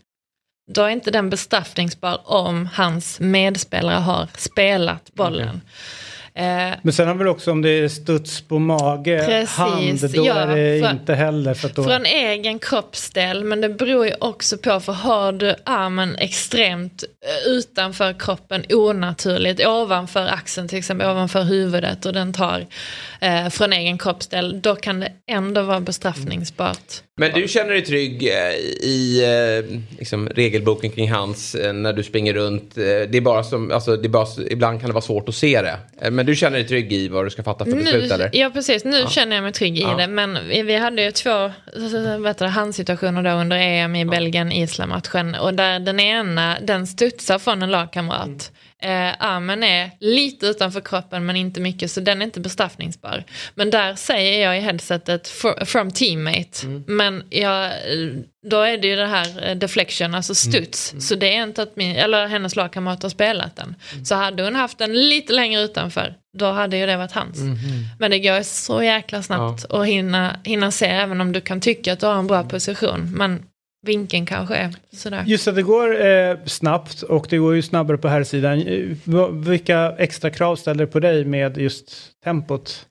Då är inte den bestraffningsbar om hans medspelare har spelat bollen. Eh, men sen har väl också om det är studs på mage, Precis, hand, då ja, är det för- inte heller för då... Från egen kroppsdel, men det beror ju också på, för har du armen extremt eh, utanför kroppen onaturligt, ovanför axeln till exempel, ovanför huvudet och den tar eh, från egen kroppsdel, då kan det ändå vara bestraffningsbart. Men du känner dig trygg eh, i eh, liksom, regelboken kring hans eh, när du springer runt. Det är bara som, alltså, det bara, ibland kan det vara svårt att se det. Men du känner dig trygg i vad du ska fatta för beslut Nu, eller? ja precis, nu Ja. känner jag mig trygg i Ja. det. Men vi, hade ju två du, handsituationer då under EM i Belgien-Island-matchen. Och där den ena, den studsar från en lagkamrat. Eh, armen är lite utanför kroppen men inte mycket så den är inte bestraffningsbar. Men där säger jag i headsetet "For- from teammate. Men jag, då är det ju det här eh, deflection, alltså studs. Så det är inte att min, eller hennes lagkamrat har spelat den. Så hade hon haft den lite längre utanför, då hade ju det varit hans. Men det går så jäkla snabbt att hinna, hinna se även om du kan tycka att du har en bra position. Men vinkeln kanske är sådär. Just att det går eh, snabbt och det går ju snabbare på här sidan. Eh, vilka extra krav ställer det på dig med just tempot?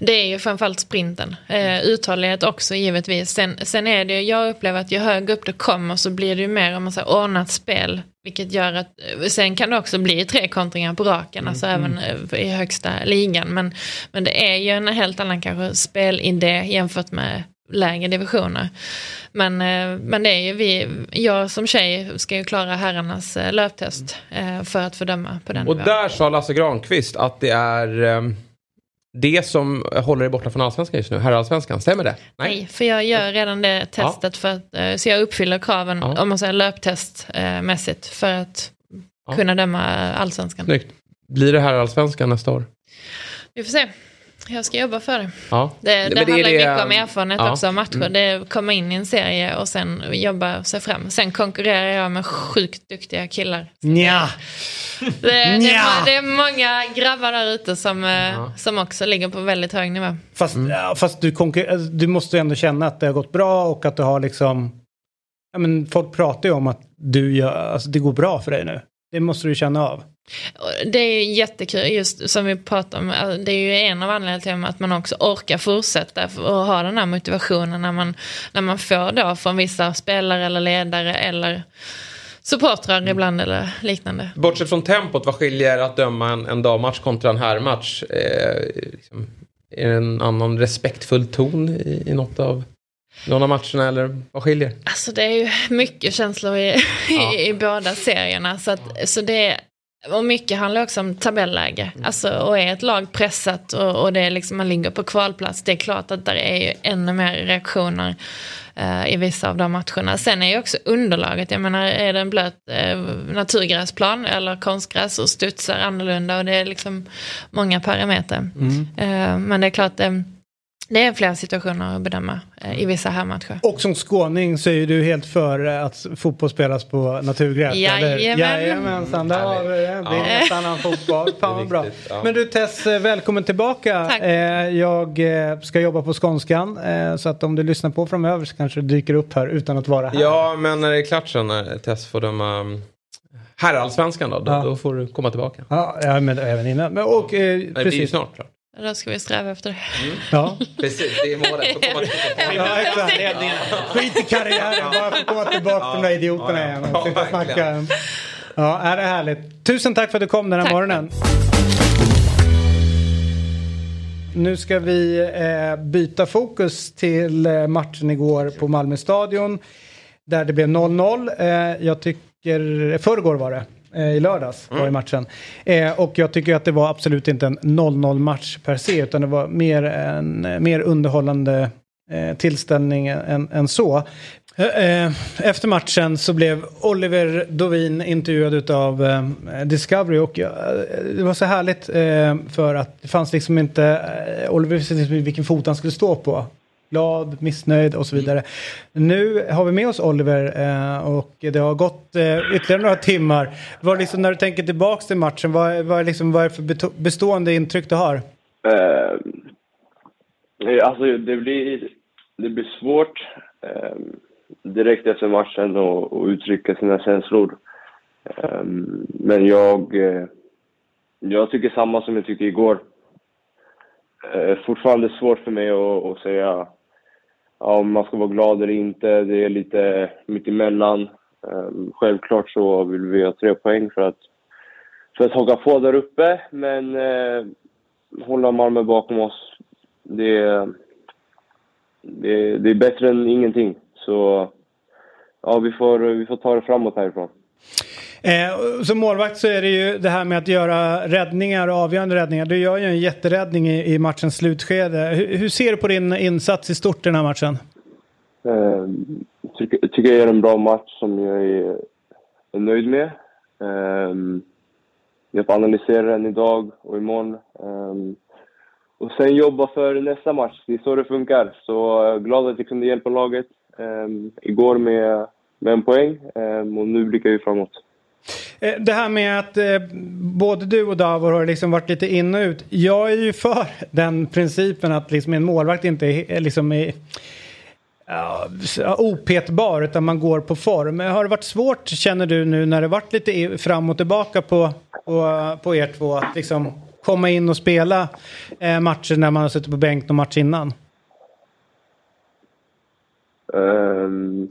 Det är ju framförallt sprinten. Eh, uthållighet också givetvis. Sen, sen är det ju, jag upplever att ju högre upp du kommer så blir det ju mer om man säger, ordnat spel. Vilket gör att, eh, sen kan det också bli tre kontringar på raken, alltså även eh, i högsta ligan. Men, men det är ju en helt annan kanske spelidé jämfört med lägre divisioner. Men, eh, men det är ju vi, jag som tjej ska ju klara herrarnas eh, löptest eh, för att få döma på den Och nivån. där sa Lasse Granqvist att det är ehm, det som håller dig borta från allsvenskan just nu, herrallsvenskan. Stämmer det? Nej, för jag gör redan det testet för att, så jag uppfyller kraven Ja. om man säger löptestmässigt för att Ja. kunna döma allsvenskan. Snyggt. Blir det herrallsvenskan nästa år? Vi får se. Jag ska jobba för det. Ja. Det, det, det är handlar det- mycket om erfarenhet Ja. också av matcher. Mm. Det komma in i en serie och sen jobba sig fram. Sen konkurrerar jag med sjukt duktiga killar. Nja. Det, det, Nja. är, det är många grabbar där ute som, eh, som också ligger på väldigt hög nivå. Fast, Mm. ja, fast du, alltså, du måste ändå känna att det har gått bra och att du har liksom... Ja, men folk pratar ju om att du gör, alltså, det går bra för dig nu. Det måste du känna av. Det är jättekul, just som vi pratade om, alltså, det är ju en av anledningarna till att man också orkar fortsätta och ha den här motivationen när man, när man får då från vissa spelare eller ledare eller supportrar ibland eller liknande. Bortsett från tempot, vad skiljer att döma en, en dammatch kontra en herrmatch? Eh, liksom, är det en annan respektfull ton i, i något av någon av matcherna eller vad skiljer? Alltså det är ju mycket känslor i, Ja. i, i båda serierna. Så, att, så det och mycket handlar också om tabelläge. Alltså, och är ett lag pressat och, och det är liksom, man ligger på kvalplats, det är klart att där är ju ännu mer reaktioner eh, i vissa av de matcherna. Sen är ju också underlaget, jag menar är det en blöt eh, naturgräsplan eller konstgräs och studsar annorlunda och det är liksom många parametrar. Eh, men det är klart, eh, det är flera situationer att bedöma eh, i vissa här matcher. Och som skåning så är du helt för eh, att fotboll spelas på naturgräs. Jajamän. Jajamensan, där har vi det. Det är en helt annan fotboll. Fan vad bra. ja. Men du Tess, eh, välkommen tillbaka. Tack. Jag ska jobba på Skånskan. Så att om du lyssnar på framöver så kanske det dyker upp här utan att vara här. Ja, men när det är klart sen när Tess får döma um, herrallsvenskan då, då, Ja. då får du komma tillbaka. Ja, ja men även innan. Men, och, eh, Nej, det blir ju precis. snart klart. Då ska vi sträva efter det. Ja. Precis, det är målet. Att komma tillbaka. Ja, exakt. Skit i karriären, bara få komma tillbaka till de där idioterna igen och Ja, snacka. Ja, är det är härligt. Tusen tack för att du kom den här Tack. morgonen. Nu ska vi eh, byta fokus till eh, matchen igår på Malmö stadion. Där det blev 0-0. Eh, jag tycker, förrgår var det. Eh, I lördags var det matchen. Eh, och jag tycker att det var absolut inte en 0-0 match per se. Utan det var mer en eh, mer underhållande eh, tillställning än, än så. Eh, Efter matchen så blev Oliver Dovin intervjuad av Discovery och det var så härligt för att det fanns liksom inte, Oliver visste inte vilken fot han skulle stå på. Glad, missnöjd och så vidare. Nu har vi med oss Oliver eh, och det har gått eh, ytterligare några timmar. Vad liksom, när du tänker tillbaks till matchen, vad, vad, liksom, vad är det för bestående intryck du har? Eh, alltså det blir, det blir svårt eh, direkt efter matchen att uttrycka sina känslor. Eh, men jag, jag tycker samma som jag tycker igår. Fortfarande svårt för mig att, att säga ja, om man ska vara glad eller inte. Det är lite mittemellan. Ehm, självklart så vill vi ha tre poäng för att, för att haka på där uppe, men eh, hålla Malmö bakom oss. Det, är- det, det är bättre än ingenting. Så ja, vi får, vi får ta det framåt härifrån. Eh, som målvakt så är det ju det här med att göra räddningar, avgörande räddningar. Du gör ju en jätteräddning i, i matchens slutskede. Hur, hur ser du på din insats i stort i den här matchen? Eh, tycker, tycker jag gör en bra match som jag är, är nöjd med. Eh, jag får analysera den idag och imorgon. Eh, och sen jobba för nästa match. Det är så det funkar. Så jag är glad att jag kunde hjälpa laget eh, igår med, med en poäng. Eh, och nu blickar vi framåt. Eh, det här med att eh, både du och Davor har liksom varit lite in och ut. Jag är ju för den principen att liksom en målvakt inte är, liksom är, ja, opetbar utan man går på form. Har det varit svårt känner du nu när det varit lite fram och tillbaka på, på, på er två att liksom komma in och spela eh, matcher när man har suttit på bänk någon match innan? Um,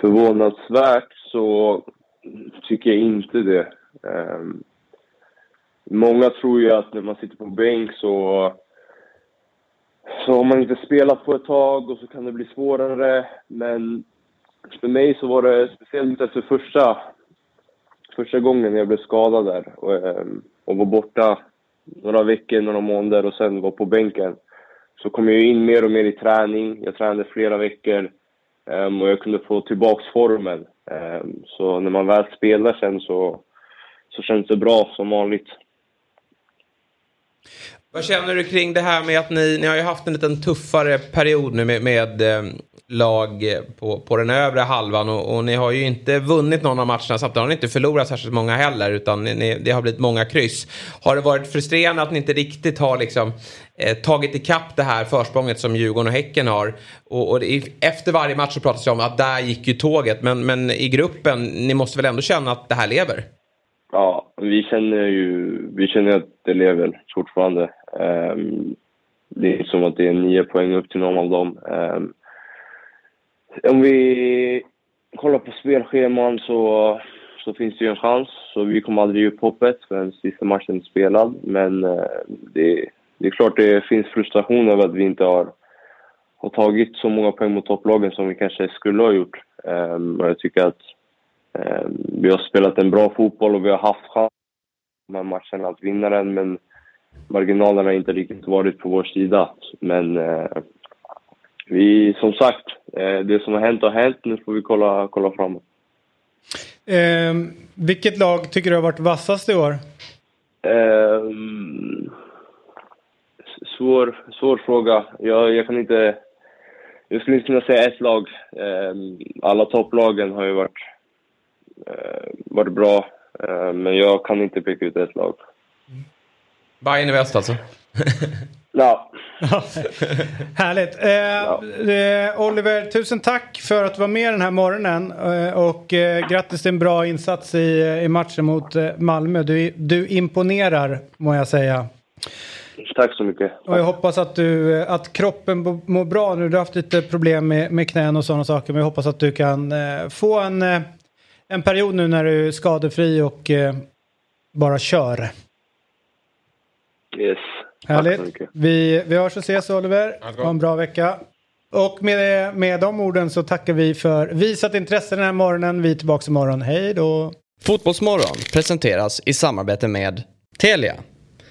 förvånansvärt så tycker jag inte det. Um, många tror ju att när man sitter på bänk så, så har man inte spelat på ett tag och så kan det bli svårare. Men för mig så var det speciellt efter första, första gången jag blev skadad där och, um, och var borta några veckor, några månader och sen var på bänken så kom jag in mer och mer i träning. Jag tränade flera veckor um, och jag kunde få tillbaks formen. Ehm, så när man väl spelar sen så, så känns det bra som vanligt. Vad känner du kring det här med att ni, ni har ju haft en liten tuffare period nu med, med ehm, lag på, på den övre halvan och, och, ni har ju inte vunnit någon av matcherna samtidigt har ni inte förlorat särskilt många heller utan ni, ni, det har blivit många kryss. Har det varit frustrerande att ni inte riktigt har liksom eh, tagit ikapp det här försprånget som Djurgården och Häcken har? Och, och det, efter varje match så pratas det om att där gick ju tåget men, men i gruppen, ni måste väl ändå känna att det här lever? Ja, vi känner ju vi känner att det lever fortfarande. Um, det är som att det är nio poäng upp till någon av dem. Um, om vi kollar på spelscheman så, så finns det ju en chans. Så vi kommer aldrig ge upp hoppet förrän sista matchen är spelad. Men eh, det, det är klart det finns frustration över att vi inte har, har tagit så många poäng mot topplagen som vi kanske skulle ha gjort. Um, jag tycker att ehm, vi har spelat en bra fotboll och vi har haft chans de här matcherna att vinna den, men marginalerna har inte riktigt varit på vår sida. Men eh, vi, som sagt, eh, det som har hänt har hänt. Nu får vi kolla, kolla framåt. Eh, vilket lag tycker du har varit vassast i år? Eh, svår, svår fråga. Jag, jag kan inte... Jag skulle inte kunna säga ett lag. Eh, alla topplagen har ju varit, eh, varit bra. Eh, men jag kan inte peka ut ett lag. Bayern i väst alltså? ja. Härligt. Eh, Ja. eh, Oliver, tusen tack för att du var med den här morgonen. Eh, och eh, grattis till en bra insats i, i matchen mot eh, Malmö. Du, du imponerar, må jag säga. Tack så mycket. Och jag hoppas att, du, att kroppen mår bra nu. Du har haft lite problem med, med knän och sådana saker. Men jag hoppas att du kan eh, få en, eh, en period nu när du är skadefri och eh, bara kör. Yes. Tack så Härligt. mycket. Vi, vi hörs och ses Oliver. gott. Ha en bra vecka. Och med, med de orden så tackar vi för visat intresse den här morgonen. Vi är tillbaka imorgon. Hej då! Fotbollsmorgon presenteras i samarbete med Telia.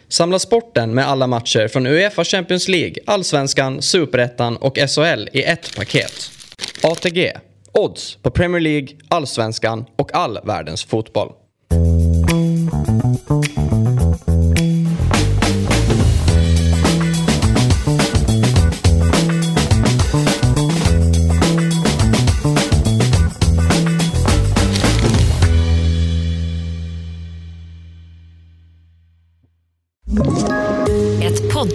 Samla sporten med alla matcher från Uefa Champions League, Allsvenskan, Superettan och SHL i ett paket. ATG. Odds på Premier League, Allsvenskan och all världens fotboll.